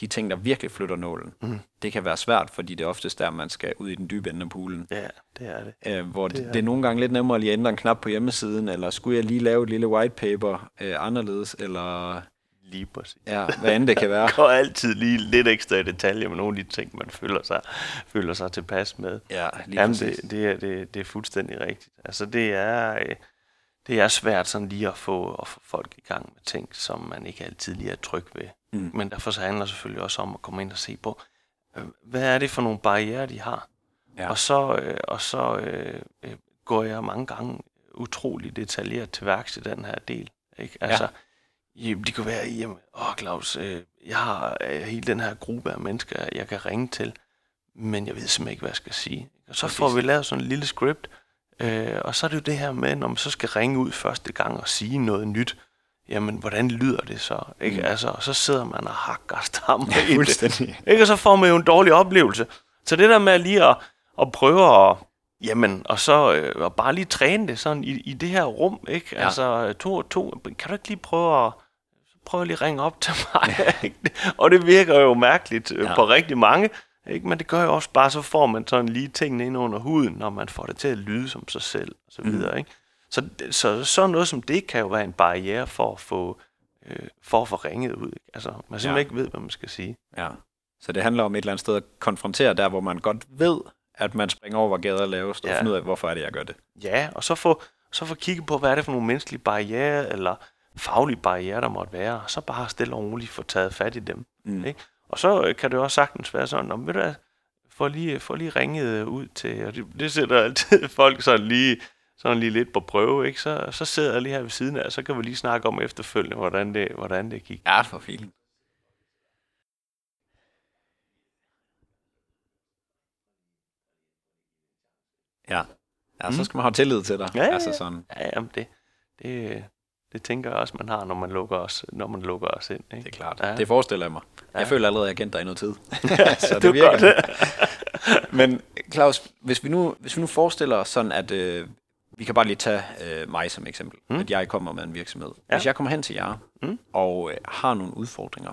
de ting, der virkelig flytter nålen, Mm. det kan være svært, fordi det er oftest der, man skal ud i den dybe ende af poolen. Ja, det er det. Øh, hvor det, Det er det er nogle gange lidt nemmere lige at ændre en knap på hjemmesiden, eller skulle jeg lige lave et lille white paper øh, anderledes, eller Lige præcis. ja, hvad end det kan være. (laughs) går altid lige lidt ekstra i detaljer med nogle af de ting, man føler sig, føler sig tilpas med. Ja, lige Jamen, præcis. det, det, er, det, det er fuldstændig rigtigt. Altså, det er, øh, det er svært sådan lige at få, at få folk i gang med ting, som man ikke altid lige er tryg ved. Mm. Men derfor så handler det selvfølgelig også om at komme ind og se på, øh, hvad er det for nogle barriere, de har? Ja. Og så, øh, og så øh, øh, går jeg mange gange utrolig detaljeret til værks i den her del. Ikke? Altså, ja. de kunne være, jamen, åh Claus, øh, jeg har øh, hele den her gruppe af mennesker, jeg kan ringe til, men jeg ved simpelthen ikke, hvad jeg skal sige. Og så Præcis. får vi lavet sådan en lille script, øh, og så er det jo det her med, når man så skal ringe ud første gang og sige noget nyt, jamen, hvordan lyder det så? Ikke? Mm. Altså, og så sidder man og hakker stammer Ja, i det. (laughs) Ikke? Og så får man jo en dårlig oplevelse. Så det der med lige at, at prøve at, jamen, og så øh, og bare lige træne det sådan i, i det her rum, ikke? Ja. Ja. Altså, to og to, kan du ikke lige prøve at, prøv lige at ringe op til mig, ikke? (laughs) Og det virker jo mærkeligt øh, Ja. ja. på rigtig mange, ikke? Men det gør jo også bare, så får man sådan lige tingene ind under huden, når man får det til at lyde som sig selv, og så Mm. videre, ikke? Så, så sådan noget som det kan jo være en barriere for at få, øh, for at få ringet ud, ikke? Altså, man simpelthen Ja. ikke ved, hvad man skal sige. Ja. Så det handler om et eller andet sted at konfrontere der, hvor man godt ved, at man springer over, hvor gader er lavest, og Ja. finde ud af, hvorfor er det, jeg gør det. Ja, og så få, så få kigget på, hvad er det for nogle menneskelige barriere, eller faglige barriere, der måtte være, og så bare stille og roligt få taget fat i dem. Mm. Ikke? Og så øh, kan det også sagtens være sådan, om, ved du hvad, får lige, får lige ringet ud til, og det, det sætter altid (laughs) folk sådan lige, sådan lige lidt på prøve, ikke? Så, så sidder jeg lige her ved siden af, og så kan vi lige snakke om efterfølgende, hvordan det, hvordan det gik. Ja, for fint. Ja. Ja, så skal man have tillid til dig. Ja, Altså sådan, Ja, jamen det, det, det tænker jeg også, man har, når man lukker os, når man lukker os ind. Ikke? det er klart. Ja. Det forestiller jeg mig. Jeg Ja. føler allerede, at jeg kendt dig i noget tid. (laughs) (laughs) så det er det virker. (laughs) godt. Men Claus, hvis vi nu, hvis vi nu forestiller os sådan, at øh, vi kan bare lige tage øh, mig som eksempel, mm. at jeg kommer med en virksomhed. Ja. Ja. Hvis jeg kommer hen til jer Mm. og øh, har nogle udfordringer,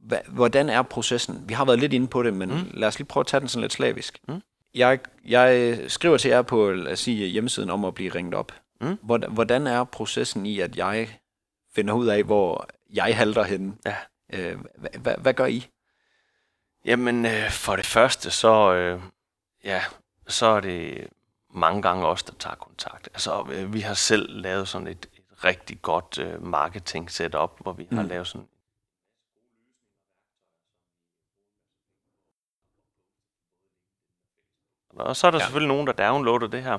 hva, hvordan er processen? Vi har været lidt inde på det, men mm. lad os lige prøve at tage den sådan lidt slavisk. Mm. Jeg, jeg skriver til jer på lad os sige, hjemmesiden om at blive ringet op. Mm. Hvordan, er processen i, at jeg finder ud af, hvor jeg halter henne? Ja. Øh, hvad, hvad, gør I? Jamen, øh, for det første, så, øh, ja, så er det mange gange os, der tager kontakt. Altså, øh, vi har selv lavet sådan et, et rigtig godt øh, marketing setup, hvor vi mm. har lavet sådan Og så er der ja. selvfølgelig nogen, der downloader det her,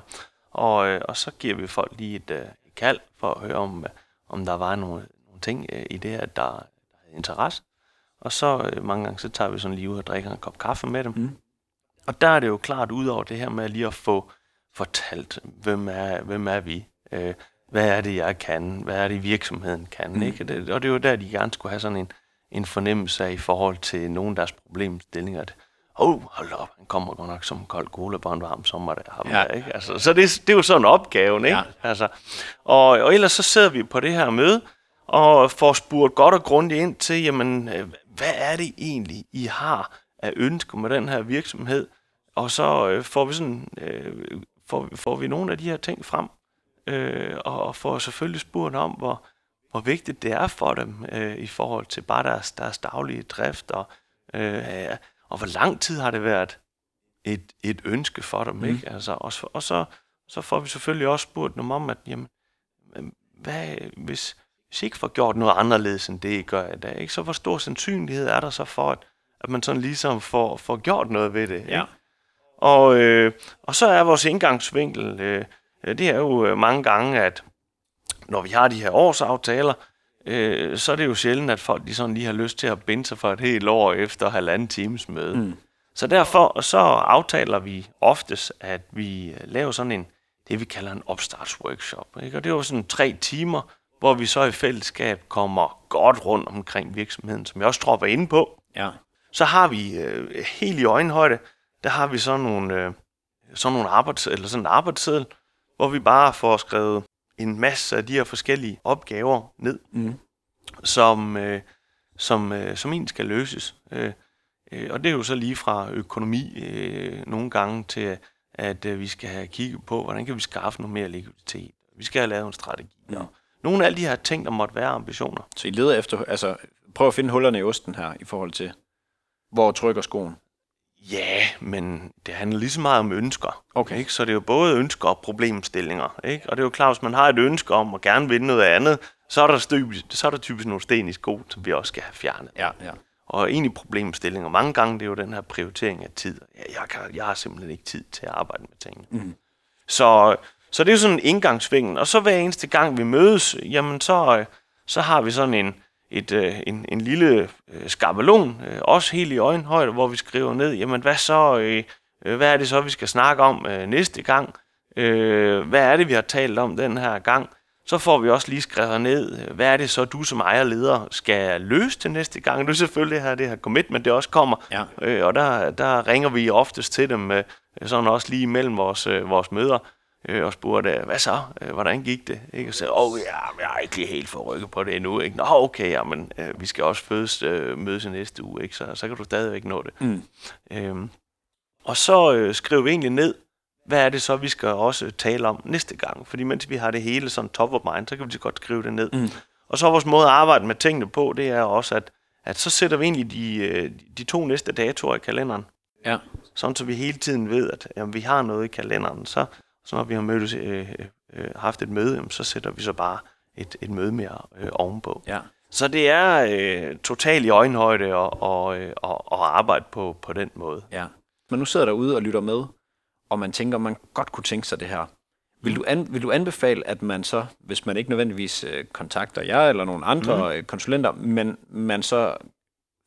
og, øh, og så giver vi folk lige et, øh, et kald for at høre, om, øh, om der var nogle, nogle ting øh, i det her, der, der havde interesse. Og så øh, mange gange, så tager vi sådan lige ud og drikker en kop kaffe med dem. Mm. Og der er det jo klart, ud over det her med lige at få fortalt, hvem er, hvem er vi? Øh, hvad er det, jeg kan? Hvad er det, virksomheden kan? Mm. Ikke? Det, og det er jo der, de gerne skulle have sådan en, en fornemmelse af i forhold til nogle af deres problemstillinger. At, oh, hold op, han kommer godt nok som en kold cola på en varm sommer. Der, ham Ja. der, ikke? Altså, så det, det er jo sådan opgaven. Ikke? Ja. Altså, og, og ellers så sidder vi på det her møde, og får spurgt godt og grundigt ind til, jamen, øh, hvad er det egentlig, I har af ønsker med den her virksomhed? Og så øh, får vi sådan, øh, får, får vi nogle af de her ting frem, øh, og, og får selvfølgelig spurgt om, hvor, hvor vigtigt det er for dem øh, i forhold til bare deres, deres daglige drift, og, øh, og hvor lang tid har det været et, et ønske for dem, mm. ikke? Altså, og, så- og så, så får vi selvfølgelig også spurgt dem om, at jamen, øh, hvad, hvis, hvis I ikke får gjort noget anderledes end det, I gør i dag, ikke? så hvor stor sandsynlighed er der så for, at, at man sådan ligesom får, får gjort noget ved det? Ja. Ikke? Og, øh, og så er vores indgangsvinkel, øh, det er jo mange gange, at når vi har de her årsaftaler, øh, så er det jo sjældent, at folk de sådan lige har lyst til at binde sig for et helt år efter halvanden times møde. Mm. Så derfor så aftaler vi oftest, at vi øh, laver sådan en, det vi kalder en opstartsworkshop. Ikke? Og det er jo sådan tre timer, hvor vi så i fællesskab kommer godt rundt omkring virksomheden, som jeg også tror var inde på. Ja. Så har vi øh, helt i øjenhøjde, der har vi sådan nogle, øh, sådan nogle arbejds, eller sådan en arbejdsseddel, hvor vi bare får skrevet en masse af de her forskellige opgaver ned, Mm. som, øh, som, øh, som egentlig skal løses. Øh, øh, og det er jo så lige fra økonomi øh, nogle gange til, at øh, vi skal have kigget på, hvordan kan vi skaffe noget mere likviditet. Vi skal have lavet en strategi. Ja. Og nogle af alle de her ting, der måtte være ambitioner. Så I leder efter, altså prøv at finde hullerne i osten her, i forhold til, hvor trykker skoen. Ja, men det handler lige så meget om ønsker. Okay. Ikke? Så det er jo både ønsker og problemstillinger. Ikke? Og det er jo klart, hvis man har et ønske om at gerne vinde noget andet, så er der typisk, så er der typisk nogle sten i skoen, som vi også skal have fjernet. Ja, ja. Og egentlig problemstillinger. Mange gange det er jo den her prioritering af tid. Jeg, jeg, kan, jeg har simpelthen ikke tid til at arbejde med tingene. Mhm. Så, så det er jo sådan en indgangsvingen. Og så hver eneste gang vi mødes, jamen så, øh, så har vi sådan en, et, øh, en, en lille øh, skabelon, øh, også helt i øjenhøjde, hvor vi skriver ned, jamen hvad så, øh, øh, hvad er det så, vi skal snakke om øh, næste gang? Øh, hvad er det, vi har talt om den her gang? Så får vi også lige skrevet ned, øh, hvad er det så, du som ejerleder skal løse til næste gang? Du selvfølgelig har det her commitment, det også kommer. Ja. Øh, og der, der ringer vi oftest til dem, øh, sådan også lige imellem vores, øh, vores møder, øh, og spurgte, hvad så? Øh, hvordan gik det? Ikke? Og så, åh, oh, ja, jeg har ikke lige helt fået rykket på det endnu. Ikke? Nå, okay, ja, men øh, vi skal også fødes, øh, mødes i næste uge, ikke? Så, så kan du stadigvæk nå det. Mm. Øhm, og så øh, skriver vi egentlig ned, hvad er det så, vi skal også tale om næste gang? Fordi mens vi har det hele sådan top of mind, så kan vi så godt skrive det ned. Mm. Og så er vores måde at arbejde med tingene på, det er også, at, at så sætter vi egentlig de, øh, de to næste datoer i kalenderen. Ja. Sådan så vi hele tiden ved, at jamen, vi har noget i kalenderen. Så, så når vi har mødtes, øh, øh, haft et møde, jamen, så sætter vi så bare et, et møde mere øh, ovenpå. Ja. Så det er øh, totalt i øjenhøjde og, og, øh, og, og arbejde på, på den måde. Ja. man nu sidder derude og lytter med, og man tænker, man godt kunne tænke sig det her, vil du, an, vil du anbefale, at man så, hvis man ikke nødvendigvis øh, kontakter jer eller nogle andre mm. konsulenter, men man så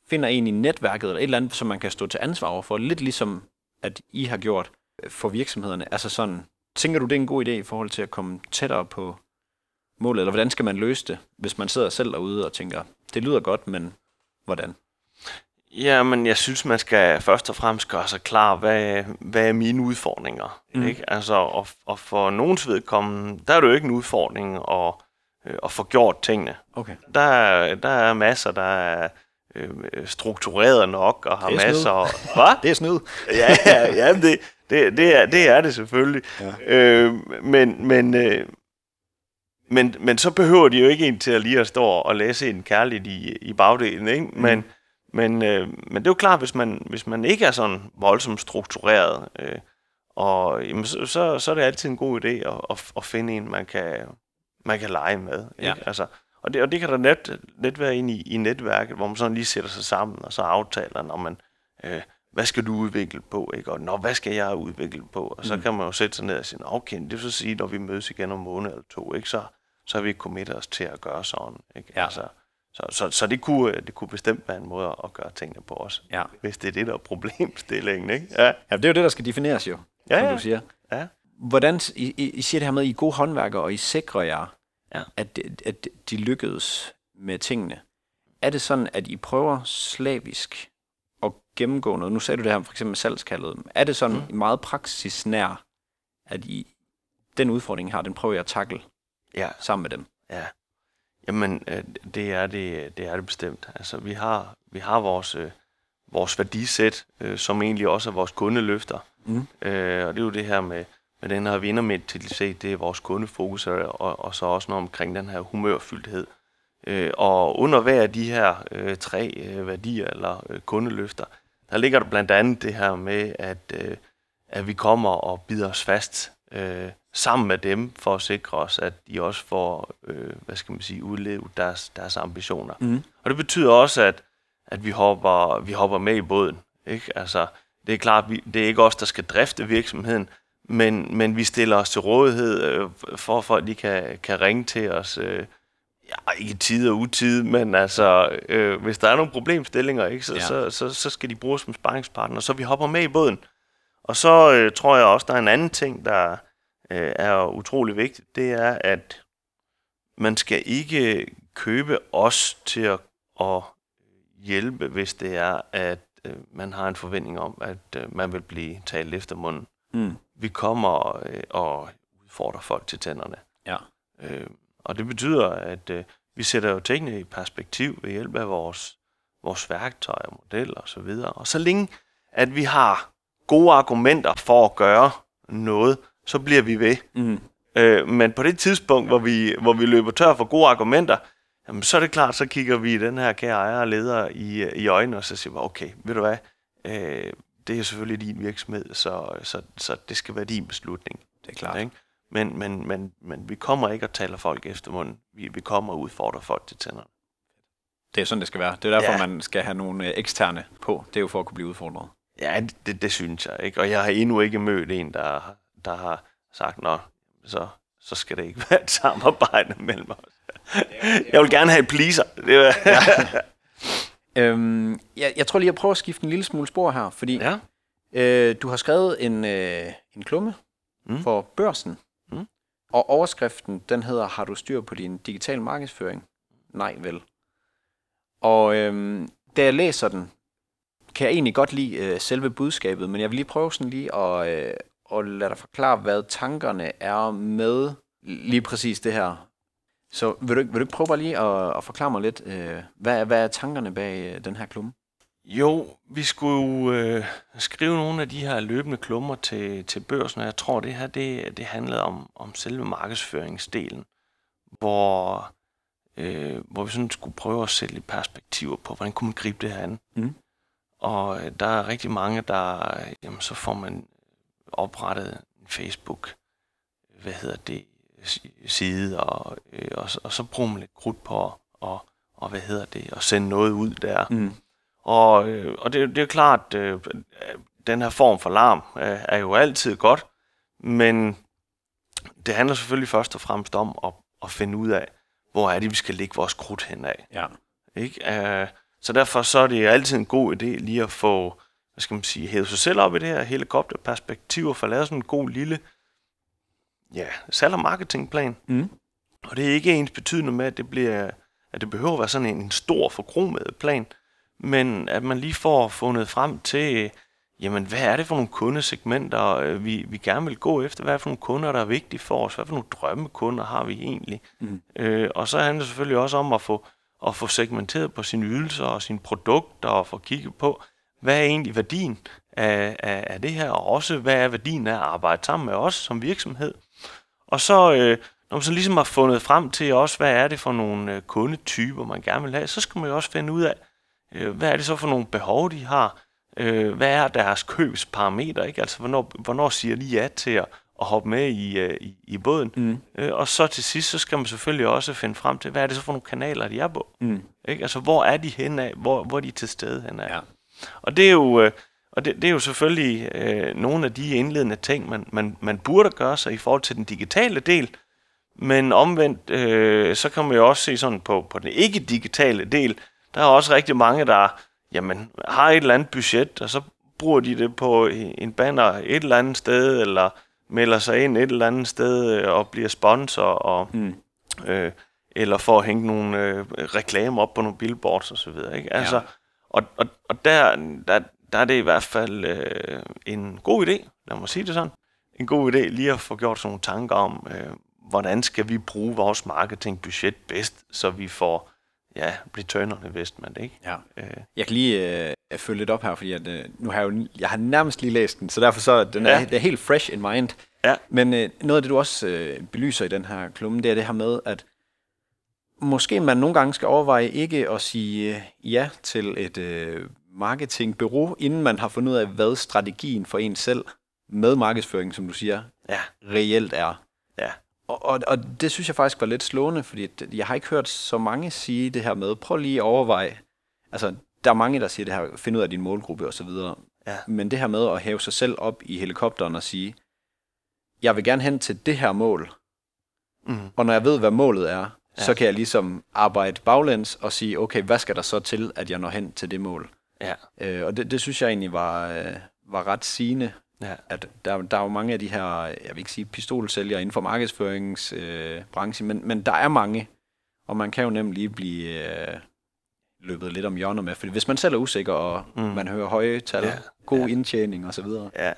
finder en i netværket eller et eller andet, som man kan stå til ansvar over for, lidt ligesom at I har gjort øh, for virksomhederne. Altså sådan, tænker du, det er en god idé i forhold til at komme tættere på målet, eller hvordan skal man løse det, hvis man sidder selv derude og tænker, det lyder godt, men hvordan? Ja, men jeg synes, man skal først og fremmest gøre sig klar, hvad, hvad er mine udfordringer? Mm. Ikke? Altså, og, og for nogens vedkommende, der er det jo ikke en udfordring at, øh, at få gjort tingene. Okay. Der er, der er masser, der er øh, struktureret nok, og har er masser... (laughs) Hvad? Det er snyd. ja, ja, ja det, det, det, er, det er det selvfølgelig. Ja. Øh, men, men, øh, men, men så behøver de jo ikke en til at lige at stå og læse en kærligt i, i bagdelen. Ikke? Men, mm. men, øh, men det er jo klart, hvis man, hvis man ikke er sådan voldsomt struktureret, øh, og, jamen, så, så, så er det altid en god idé at, at, at finde en, man kan, man kan lege med. Ikke? Ja. Altså, og, det, og det kan da net, net være inde i, i netværket, hvor man sådan lige sætter sig sammen, og så aftaler, når man, øh, hvad skal du udvikle på, ikke? og når, hvad skal jeg udvikle på? Og så mm. kan man jo sætte sig ned og sige, "Nå, okay, det vil så sige, når vi mødes igen om en måned eller to, ikke? Så, så har vi committet os til at gøre sådan. Ikke? Ja. Altså, så, så, så det, kunne, det kunne bestemt være en måde at gøre tingene på også. Ja. Hvis det er det, der er problemstillingen. Ikke? Ja. Ja, det er jo det, der skal defineres jo, Ja, som ja. du siger. Ja. Hvordan, I, I, siger det her med, at I er gode håndværkere, og I sikrer jer, Ja. at, at de lykkedes med tingene. Er det sådan, at I prøver slavisk gennemgå noget? Nu sagde du det her for eksempel med salgskaldet. Er det sådan mm. meget praksisnær, at I, den udfordring, I har, den prøver jeg at takle ja. sammen med dem? Ja, jamen øh, det er det, det er det bestemt. Altså vi har vi har vores øh, vores værdisæt, øh, som egentlig også er vores kundeløfter. Mm. Øh, og det er jo det her med med den her vindermentalitet, det er vores kundefokus og, og, så også noget omkring den her humørfyldthed. Øh, og under hver af de her øh, tre øh, værdier eller øh, kundeløfter, der ligger der blandt andet det her med, at, øh, at vi kommer og bider os fast øh, sammen med dem, for at sikre os, at de også får, øh, hvad skal man sige, udlevet deres, deres ambitioner. Mm. Og det betyder også, at, at vi, hopper, vi hopper med i båden. Ikke? Altså, det er klart, vi, det er ikke os, der skal drifte virksomheden, men, men vi stiller os til rådighed øh, for, for at de kan, kan ringe til os. Øh, ja, ikke tid og utid, men altså, øh, hvis der er nogle problemstillinger, ikke, så, ja. så, så, så skal de bruges som sparringspartner, så vi hopper med i båden. Og så øh, tror jeg også, der er en anden ting, der øh, er utrolig vigtigt, det er, at man skal ikke købe os til at, at hjælpe, hvis det er, at øh, man har en forventning om, at øh, man vil blive talt efter munden. Mm. Vi kommer øh, og udfordrer folk til tænderne. Ja. Øh, og det betyder, at øh, vi sætter jo tingene i perspektiv ved hjælp af vores, vores værktøjer, modeller osv. Og, så videre. og så længe, at vi har gode argumenter for at gøre noget, så bliver vi ved. Mm. Øh, men på det tidspunkt, hvor vi, hvor vi løber tør for gode argumenter, jamen, så er det klart, så kigger vi den her kære ejer og leder i, i øjnene, og så siger vi, okay, ved du hvad, øh, det er selvfølgelig din virksomhed, så, så, så det skal være din beslutning. Det er klart. Ikke? Men, men, men, men vi kommer ikke og taler folk efter munden. Vi, vi kommer og udfordrer folk til tænderne. Det er sådan, det skal være. Det er derfor, ja. Man skal have nogle øh, eksterne på. Det er jo for at kunne blive udfordret. Ja, det, det synes jeg ikke. Og jeg har endnu ikke mødt en, der, der har sagt, nå, så, så skal det ikke være et samarbejde mellem os. Jeg vil gerne have et pleaser. Det er, ja. Øhm, jeg, jeg tror lige, jeg prøver at skifte en lille smule spor her, fordi ja. øh, du har skrevet en, øh, en klumme mm. For børsen og overskriften, den hedder, har du styr på din digital markedsføring? Nej, vel. Og øhm, da jeg læser den, kan jeg egentlig godt lide øh, selve budskabet, men jeg vil lige prøve sådan lige at, øh, at lade dig forklare, hvad tankerne er med lige præcis det her. Så vil du, vil du prøve bare lige at, at forklare mig lidt, øh, hvad, hvad er tankerne bag øh, den her klumme? Jo, vi skulle øh, skrive nogle af de her løbende klummer til, til børsen, og jeg tror, det her det, det handlede om, om selve markedsføringsdelen, hvor, øh, hvor vi sådan skulle prøve at sætte lidt perspektiver på, hvordan kunne man gribe det her an. Mm. Og øh, der er rigtig mange, der, jamen, så får man oprettet en Facebook, hvad hedder det, si- side, og, øh, og, så- og så bruger man lidt krudt på at, og, og hvad hedder det, at sende noget ud der. Mm. Og, øh, og det, det er klart, øh, den her form for larm øh, er jo altid godt, men det handler selvfølgelig først og fremmest om at, at finde ud af, hvor er det, vi skal lægge vores krudt hen af. Ja. Ikke? Øh, så derfor så er det altid en god idé lige at få, hvad skal man sige, hævet sig selv op i det her helikopterperspektiv og få lavet sådan en god lille ja, salg- og marketingplan. Mm. Og det er ikke ens betydende med, at det, bliver, at det behøver at være sådan en, en stor forkromet plan, men at man lige får fundet frem til, jamen hvad er det for nogle kundesegmenter, øh, vi, vi gerne vil gå efter? Hvad er det for nogle kunder, der er vigtige for os? Hvad for nogle drømmekunder har vi egentlig? Mm. Øh, og så handler det selvfølgelig også om at få, at få segmenteret på sine ydelser og sine produkter og få kigget på, hvad er egentlig værdien af, af, af det her, og også hvad er værdien af at arbejde sammen med os som virksomhed. Og så, øh, når man så ligesom har fundet frem til også, hvad er det for nogle øh, kundetyper, man gerne vil have, så skal man jo også finde ud af, hvad er det så for nogle behov, de har, øh, hvad er deres købsparametre, ikke? Altså, hvornår, hvornår siger de ja til at, at hoppe med i, øh, i, i båden? Mm. Øh, og så til sidst, så skal man selvfølgelig også finde frem til, hvad er det så for nogle kanaler, de er på? Mm. Ikke? Altså, hvor er de henne af? Hvor, hvor er de til stede henne af? Ja. Og det er jo, øh, og det, det er jo selvfølgelig øh, nogle af de indledende ting, man, man, man burde gøre sig i forhold til den digitale del. Men omvendt, øh, så kan man jo også se sådan på, på den ikke-digitale del, der er også rigtig mange, der jamen, har et eller andet budget, og så bruger de det på en banner et eller andet sted, eller melder sig ind et eller andet sted øh, og bliver sponsor, og, Mm. øh, eller for at hænge nogle øh, reklamer op på nogle billboards og så videre. Ikke? Altså, Og, og, og der, der, der er det i hvert fald øh, en god idé, lad mig sige det sådan, en god idé lige at få gjort sådan nogle tanker om, øh, hvordan skal vi bruge vores marketingbudget bedst, så vi får ja, return on investment, ikke? Ja. Øh, Jeg kan lige øh, følge lidt op her, fordi at, øh, nu har jeg jo jeg har nærmest lige læst den, så derfor så er den er, Ja. det er helt fresh in mind. Ja. Men øh, noget af det, du også øh, belyser i den her klumme, det er det her med, at måske man nogle gange skal overveje ikke at sige øh, ja til et øh, marketingbureau, inden man har fundet ud af, hvad strategien for en selv med markedsføring, som du siger, ja, reelt er. ja, Og, og, og det synes jeg faktisk var lidt slående, fordi jeg har ikke hørt så mange sige det her med, prøv lige at overveje, altså der er mange, der siger det her, find ud af din målgruppe osv., ja, men det her med at hæve sig selv op i helikopteren og sige, jeg vil gerne hen til det her mål, mm, og når jeg ved, hvad målet er, ja. så kan jeg ligesom arbejde baglæns og sige, okay, hvad skal der så til, at jeg når hen til det mål? ja, Øh, og det, det synes jeg egentlig var, øh, var ret sigende, ja, at der, der er jo mange af de her, jeg vil ikke sige pistolsælgere inden for markedsføringsbranchen, øh, men, men der er mange, og man kan jo nemlig lige blive øh, løbet lidt om hjørner med, fordi hvis man selv er usikker, og Mm. man hører høje tal, Ja, god ja. ja. indtjening osv., ja,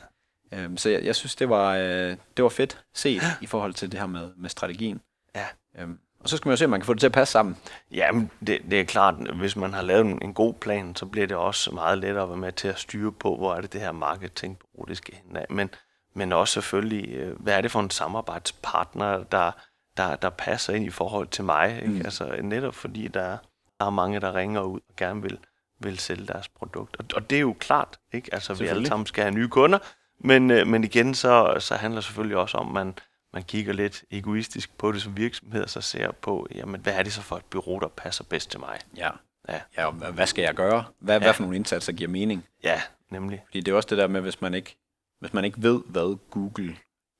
øhm, så jeg, jeg synes, det var, øh, det var fedt set i forhold til det her med, med strategien. ja. Øhm, og så skal man jo se, om man kan få det til at passe sammen. Jamen, det, det er klart, hvis man har lavet en, en god plan, så bliver det også meget lettere at være med til at styre på, hvor er det det her marketingbureau, det skal hen af. Men, men også selvfølgelig, øh, hvad er det for en samarbejdspartner, der, der, der passer ind i forhold til mig. Ikke? Mm. Altså netop fordi der er, der er mange, der ringer ud og gerne vil, vil sælge deres produkt. Og, og det er jo klart, ikke? Altså vi alle sammen skal have nye kunder, men, øh, men igen, så, så handler det selvfølgelig også om, at man, man kigger lidt egoistisk på det som virksomhed, og så ser på, jamen, hvad er det så for et bureau, der passer bedst til mig? Ja. Ja. ja og hvad- skal jeg gøre? Hvad, ja. Hvad for nogle indsatser giver mening? Ja, nemlig. Fordi det er også det der med, hvis man ikke, hvis man ikke ved, hvad Google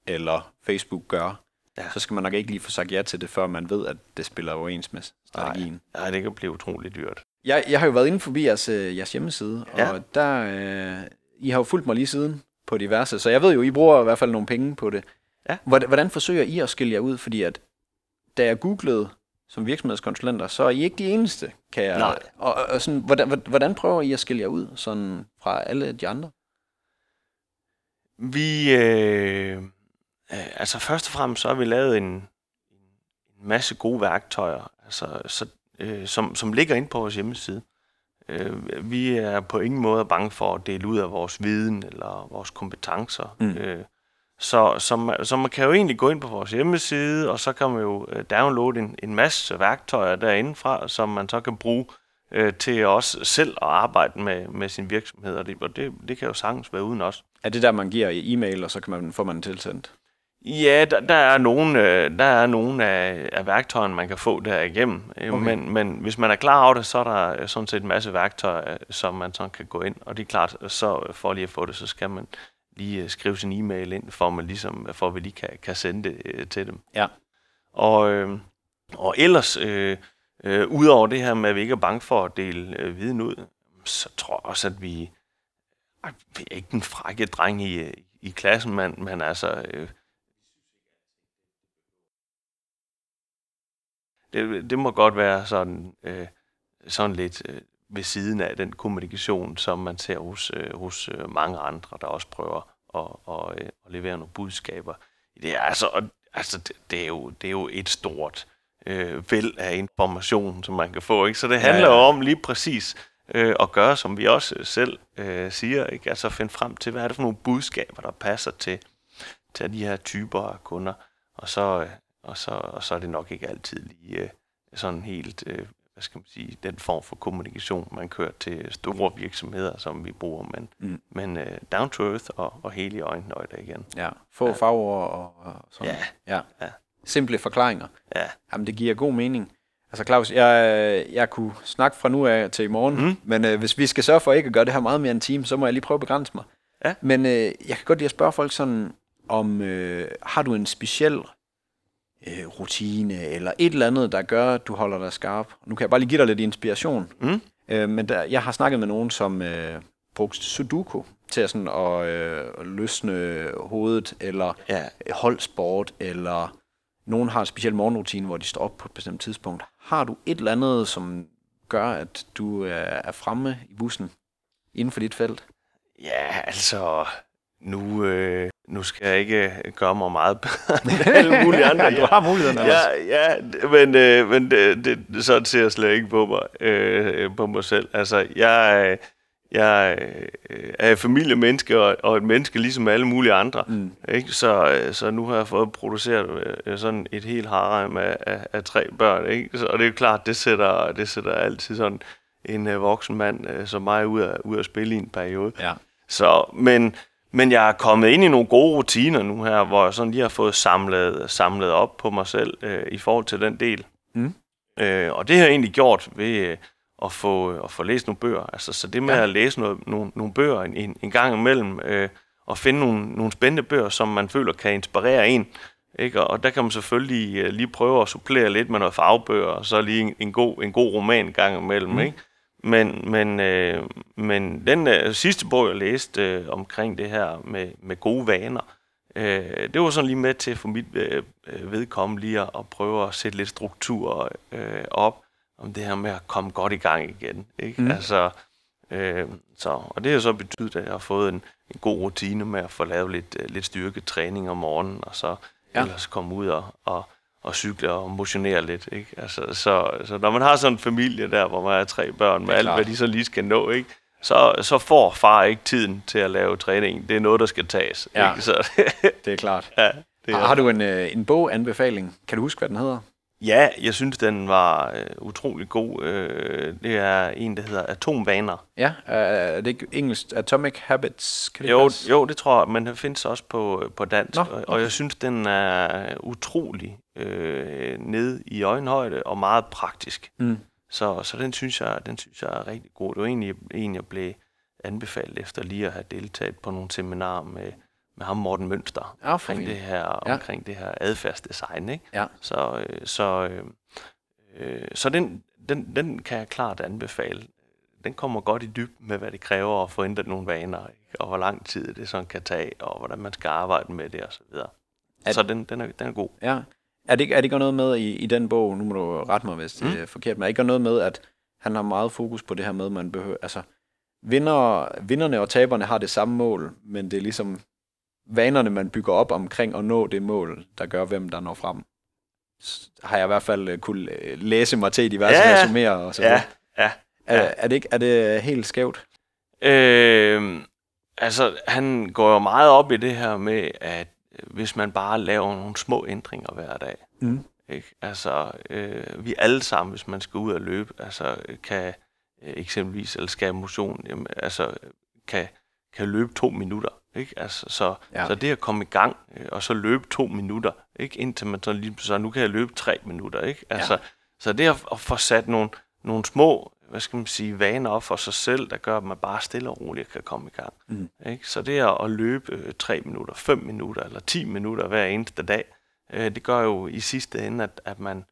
eller Facebook gør, Ja. så skal man nok ikke lige få sagt ja til det, før man ved, at det spiller overens med strategien. Nej, det kan blive utrolig dyrt. Jeg, jeg har jo været inde forbi jeres, øh, jeres hjemmeside, Ja. og der, øh, I har jo fulgt mig lige siden på diverse, så jeg ved jo, I bruger i hvert fald nogle penge på det. Ja. Hvordan, forsøger I at skille jer ud? Fordi at, da jeg googlede som virksomhedskonsulenter, så er I ikke de eneste, kan jeg... Nej. Og, og sådan, hvordan, hvordan prøver I at skille jer ud sådan fra alle de andre? Vi, øh, øh, altså først og fremmest så har vi lavet en, en masse gode værktøjer, altså, så, øh, som, som ligger inde på vores hjemmeside. Øh, vi er på ingen måde bange for at dele ud af vores viden eller vores kompetencer. Mm. Øh, så, så, man, så man kan jo egentlig gå ind på vores hjemmeside, og så kan man jo øh, downloade en, en masse værktøjer derindefra, som man så kan bruge øh, til også selv at arbejde med, med sin virksomhed, og det, og det, det kan jo sagtens være uden os. Er det der, man giver i e-mail, og så kan man, får man tilsendt? Ja, der, der er nogle, øh, der er nogle af, af værktøjerne, man kan få derigennem. Okay. Okay. Men, men hvis man er klar over det, så er der øh, sådan set en masse værktøjer, øh, som man sådan kan gå ind. Og det er klart, så øh, for lige at få det, så skal man lige øh, skrive sin e-mail ind, for, man ligesom, for at vi lige kan, kan sende det øh, til dem. Ja. Og, øh, og ellers, øh, øh, udover det her med, at vi ikke er bange for at dele øh, viden ud, så tror jeg også, at vi, ej, vi er ikke den frække dreng i, øh, i klassen, men, men altså... Øh, det, det må godt være sådan, øh, sådan lidt øh, ved siden af den kommunikation, som man ser hos, øh, hos øh, mange andre, der også prøver at, og, øh, at levere nogle budskaber. Det er, altså, altså, det, det, er jo, det er jo et stort øh, væld af information, som man kan få. Ikke? Så det handler Ja, ja. om lige præcis øh, at gøre, som vi også selv øh, siger, ikke? altså finde frem til, hvad er det for nogle budskaber, der passer til, til de her typer af kunder. Og så, øh, og så, og så er det nok ikke altid lige øh, sådan helt, øh, hvad skal man sige, den form for kommunikation, man kører til store virksomheder, som vi bruger, men, Mm. men øh, down to earth og, og hele i øjenhøjde igen. Ja, få ja. farver og, og sådan. Ja. ja. Ja. Simple forklaringer. Ja. Jamen, det giver god mening. Altså Claus, jeg, jeg kunne snakke fra nu af til i morgen, Mm. men øh, hvis vi skal sørge for ikke at gøre det her meget mere end en time, så må jeg lige prøve at begrænse mig. Ja. Men øh, jeg kan godt lide at spørge folk sådan, om øh, har du en speciel øh, rutine, eller et eller andet, der gør, at du holder dig skarp? Nu kan jeg bare lige give dig lidt inspiration. Mm. Øh, men der, jeg har snakket med nogen, som øh, brugte Sudoku til sådan, at øh, løsne hovedet, eller Ja. holdsport, eller nogen har en speciel morgenrutine, hvor de står op på et bestemt tidspunkt. Har du et eller andet, som gør, at du er, er fremme i bussen inden for dit felt? Ja, altså, nu, øh, nu skal jeg ikke gøre mig meget bedre (laughs) end alle mulige andre. du har muligheden, Anders. Ja, ja, men, øh, men det, det, sådan ser jeg slet ikke på mig, øh, på mig selv. Altså, jeg, øh, jeg øh, er et familiemenneske og, og et menneske ligesom alle mulige andre. Mm. Ikke? Så, øh, så nu har jeg fået produceret øh, sådan et helt harem af, af, af tre børn. Ikke? Så, og det er jo klart, det sætter, det sætter altid sådan en øh, voksen mand øh, som mig ud af, ud af spille i en periode. Ja. Så, men, men jeg er kommet ind i nogle gode rutiner nu her, hvor jeg sådan lige har fået samlet, samlet op på mig selv øh, i forhold til den del. Mm. Øh, og det har jeg egentlig gjort ved øh, at, få, at få læst nogle bøger. Altså, så det med Ja. at læse noget, nogle, nogle bøger en, en, gang imellem, øh, og finde nogle, nogle spændende bøger, som man føler kan inspirere en. Ikke? Og, og der kan man selvfølgelig øh, lige prøve at supplere lidt med noget fagbøger, og så lige en, en, god, en god roman en gang imellem. Mm. Ikke? Men, men, øh, men den øh, sidste bog, jeg læste øh, omkring det her med, med gode vaner, øh, det var sådan lige med til for mit øh, øh, vedkommende lige at, at prøve at sætte lidt struktur øh, op om det her med at komme godt i gang igen. Ikke? Mm. Altså, øh, så, og det har så betydet, at jeg har fået en, en god rutine med at få lavet lidt, øh, lidt styrketræning om morgenen, og så ja. ellers komme ud og, og, og cykle og motionere lidt. Ikke? Altså, så, så når man har sådan en familie der, hvor man er tre børn med alt, hvad de så lige skal nå, ikke? Så, så får far ikke tiden til at lave træning. Det er noget, der skal tages. Ja. Ikke? Så, Det er klart. (laughs) ja, det Har, er, har du en, øh, en boganbefaling? Kan du huske, hvad den hedder? Ja, jeg synes, den var øh, utrolig god. Øh, det er en, der hedder Atomvaner. Ja, er, er det ikke engelsk? Atomic Habits? Kan det Jo, passe? jo, det tror jeg, men den findes også på, på dansk. Nå, okay. okay. Og jeg synes, den er utrolig øh, nede i øjenhøjde og meget praktisk. Mm. Så, så den, synes jeg, den synes jeg er rigtig god. Det var egentlig en, jeg blev anbefalet efter lige at have deltaget på nogle seminarer med, med ham Morten Mønster Ja, omkring det her, Ja. omkring det her adfærdsdesign. Ikke? Ja. Så, øh, så, øh, øh, så den, den, den kan jeg klart anbefale. Den kommer godt i dybden med, hvad det kræver at få ændret nogle vaner, ikke? og hvor lang tid det sådan kan tage, og hvordan man skal arbejde med det osv. At- Så den, den, er, den er god. Ja. Er det, ikke- er det ikke noget med i, i den bog, nu må du rette mig, hvis det Mm. er forkert, men er det ikke noget med, at han har meget fokus på det her med, man behøver, altså, vinder, vinderne og taberne har det samme mål, men det er ligesom vanerne, man bygger op omkring at nå det mål, der gør, hvem der når frem. Har jeg i hvert fald uh, kunne øh, læse mig til i diverse Ja, ja. resuméer og så Ja, videre. ja. Er, ja. er, det ikke, er det helt skævt? Øh, altså, han går jo meget op i det her med, at øh, hvis man bare laver nogle små ændringer hver dag, Mm. ikke? Altså, øh, vi alle sammen, hvis man skal ud og løbe, altså, kan øh, eksempelvis, eller skal motion, jamen, altså, kan, kan løbe to minutter. Ikke? Altså, så, Ja. så det at komme i gang, øh, og så løbe to minutter, ikke? indtil man så lige så nu kan jeg løbe tre minutter. Ikke? Altså, Ja. Så det at, at få sat nogle, nogle små hvad skal man sige, vaner op for sig selv, der gør, at man bare stille og roligt kan komme i gang. Mm. Ikke? Så det at, at løbe øh, 3 minutter, 5 minutter eller 10 minutter hver eneste dag, øh, det gør jo i sidste ende, at, at man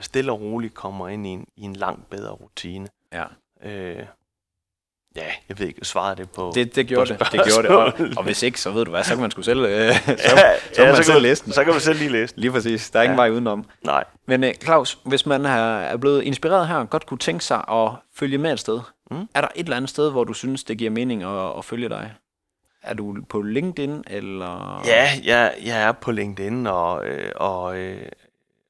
stille og roligt kommer ind i en, i en langt bedre rutine. Ja. Øh, ja, jeg ved ikke, svarede det på... Det, det gjorde på det. Det gjorde det. Og, og hvis ikke, så ved du hvad, så kan man sgu selv, øh, (laughs) så, ja, så, kan man så, selv kan, læse den. så kan man selv lige læse den. Lige præcis. Der er ingen Ja. vej udenom. Nej. Men øh, Claus, hvis man er, er blevet inspireret her, godt kunne tænke sig at følge med et sted, Mm. er der et eller andet sted, hvor du synes, det giver mening at, at følge dig? Er du på LinkedIn, eller? Ja, jeg, jeg er på LinkedIn og, øh, og, øh,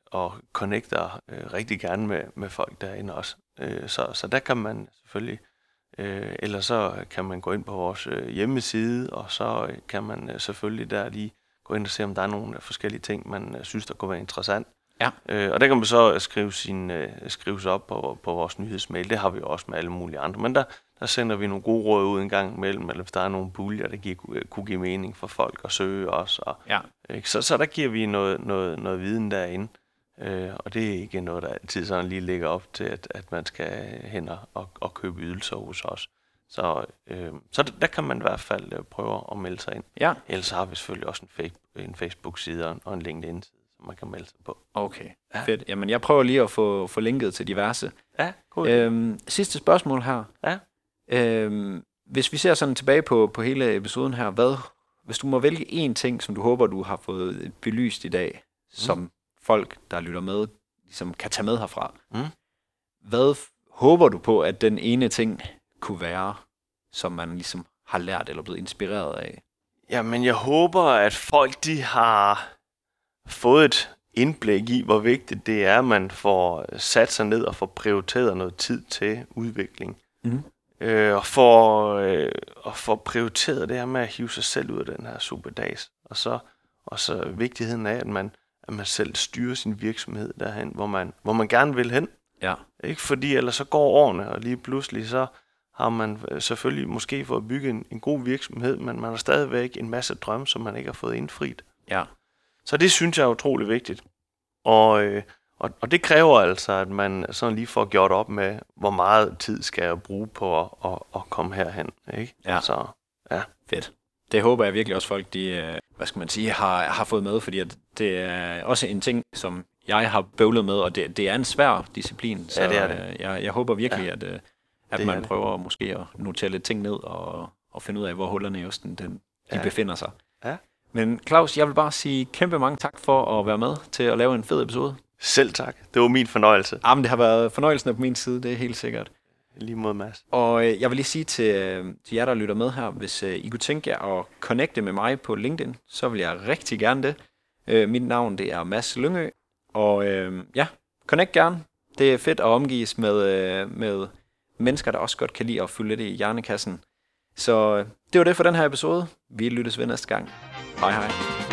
og connecter øh, rigtig gerne med, med folk derinde også. Øh, så, så der kan man selvfølgelig, øh, eller så kan man gå ind på vores øh, hjemmeside, og så øh, kan man selvfølgelig der lige gå ind og se, om der er nogle forskellige ting, man synes, der kunne være interessant. Ja. Øh, og der kan man så skrive, sin, øh, skrive sig op på, på vores nyhedsmail. Det har vi også med alle mulige andre. Men der, der sender vi nogle gode råd ud en gang imellem, eller hvis der er nogle puljer, der giver, kunne give mening for folk at søge os. Og, Ja. Så, så der giver vi noget, noget, noget viden derinde. Øh, og det er ikke noget, der altid sådan lige ligger op til, at, at man skal hen og, og, købe ydelser hos os. Så, øh, så der, der kan man i hvert fald øh, prøve at melde sig ind. Ja, Ellers har vi selvfølgelig også en, en Facebook-side og en- LinkedIn-side, som man kan melde sig på. okay. Ja. Fedt. Jamen, jeg prøver lige at få, få linket til diverse. Ja, cool. Øhm, sidste spørgsmål her. Ja. Øhm, hvis vi ser sådan tilbage på, på hele episoden her, hvad, hvis du må vælge én ting, som du håber, du har fået belyst i dag, som folk, der lytter med, ligesom kan tage med herfra, Mm. hvad håber du på, at den ene ting kunne være, som man ligesom har lært eller blevet inspireret af? Jamen, jeg håber, at folk de har fået et indblik i, hvor vigtigt det er, at man får sat sig ned og får prioriteret noget tid til udvikling. Mhm. Øh, og får, øh, og får prioriteret det her med at hive sig selv ud af den her superdags. Og så, og så vigtigheden af, at man, at man selv styrer sin virksomhed derhen, hvor man, hvor man gerne vil hen. Ja. Ikke? Fordi ellers så går årene, og lige pludselig så har man øh, selvfølgelig måske fået bygget en, en god virksomhed, men man har stadigvæk en masse drømme, som man ikke har fået indfriet. Ja. Så det synes jeg er utrolig vigtigt. Og, øh, og, og det kræver altså, at man sådan lige får gjort op med, hvor meget tid skal jeg bruge på at, at, at komme herhen. Ikke? Ja. Så, Fedt. Det håber jeg virkelig også folk, de, øh, hvad skal man sige, har, har fået med, fordi at det er også en ting, som jeg har bøvlet med, og det, det er en svær disciplin. Så Ja, det er det. øh, Jeg, jeg håber virkelig, ja. at, øh, at Det man det. prøver måske at notere lidt ting ned og, og finde ud af, hvor hullerne i osten den, de. Ja. befinder sig. Ja. Men Claus, jeg vil bare sige kæmpe mange tak for at være med til at lave en fed episode. selv tak. Det var min fornøjelse. Jamen, det har været fornøjelsen på min side, det er helt sikkert. Lige mod Mads. Og øh, jeg vil lige sige til, øh, til jer, der lytter med her, hvis øh, I kunne tænke jer at connecte med mig på LinkedIn, så vil jeg rigtig gerne det. Øh, mit navn det er Mads Lyngø, og øh, ja, connect gerne. Det er fedt at omgives med, øh, med mennesker, der også godt kan lide at fylde lidt i hjernekassen. Så øh, det var det for den her episode. Vi lyttes ved næste gang. Hej hej.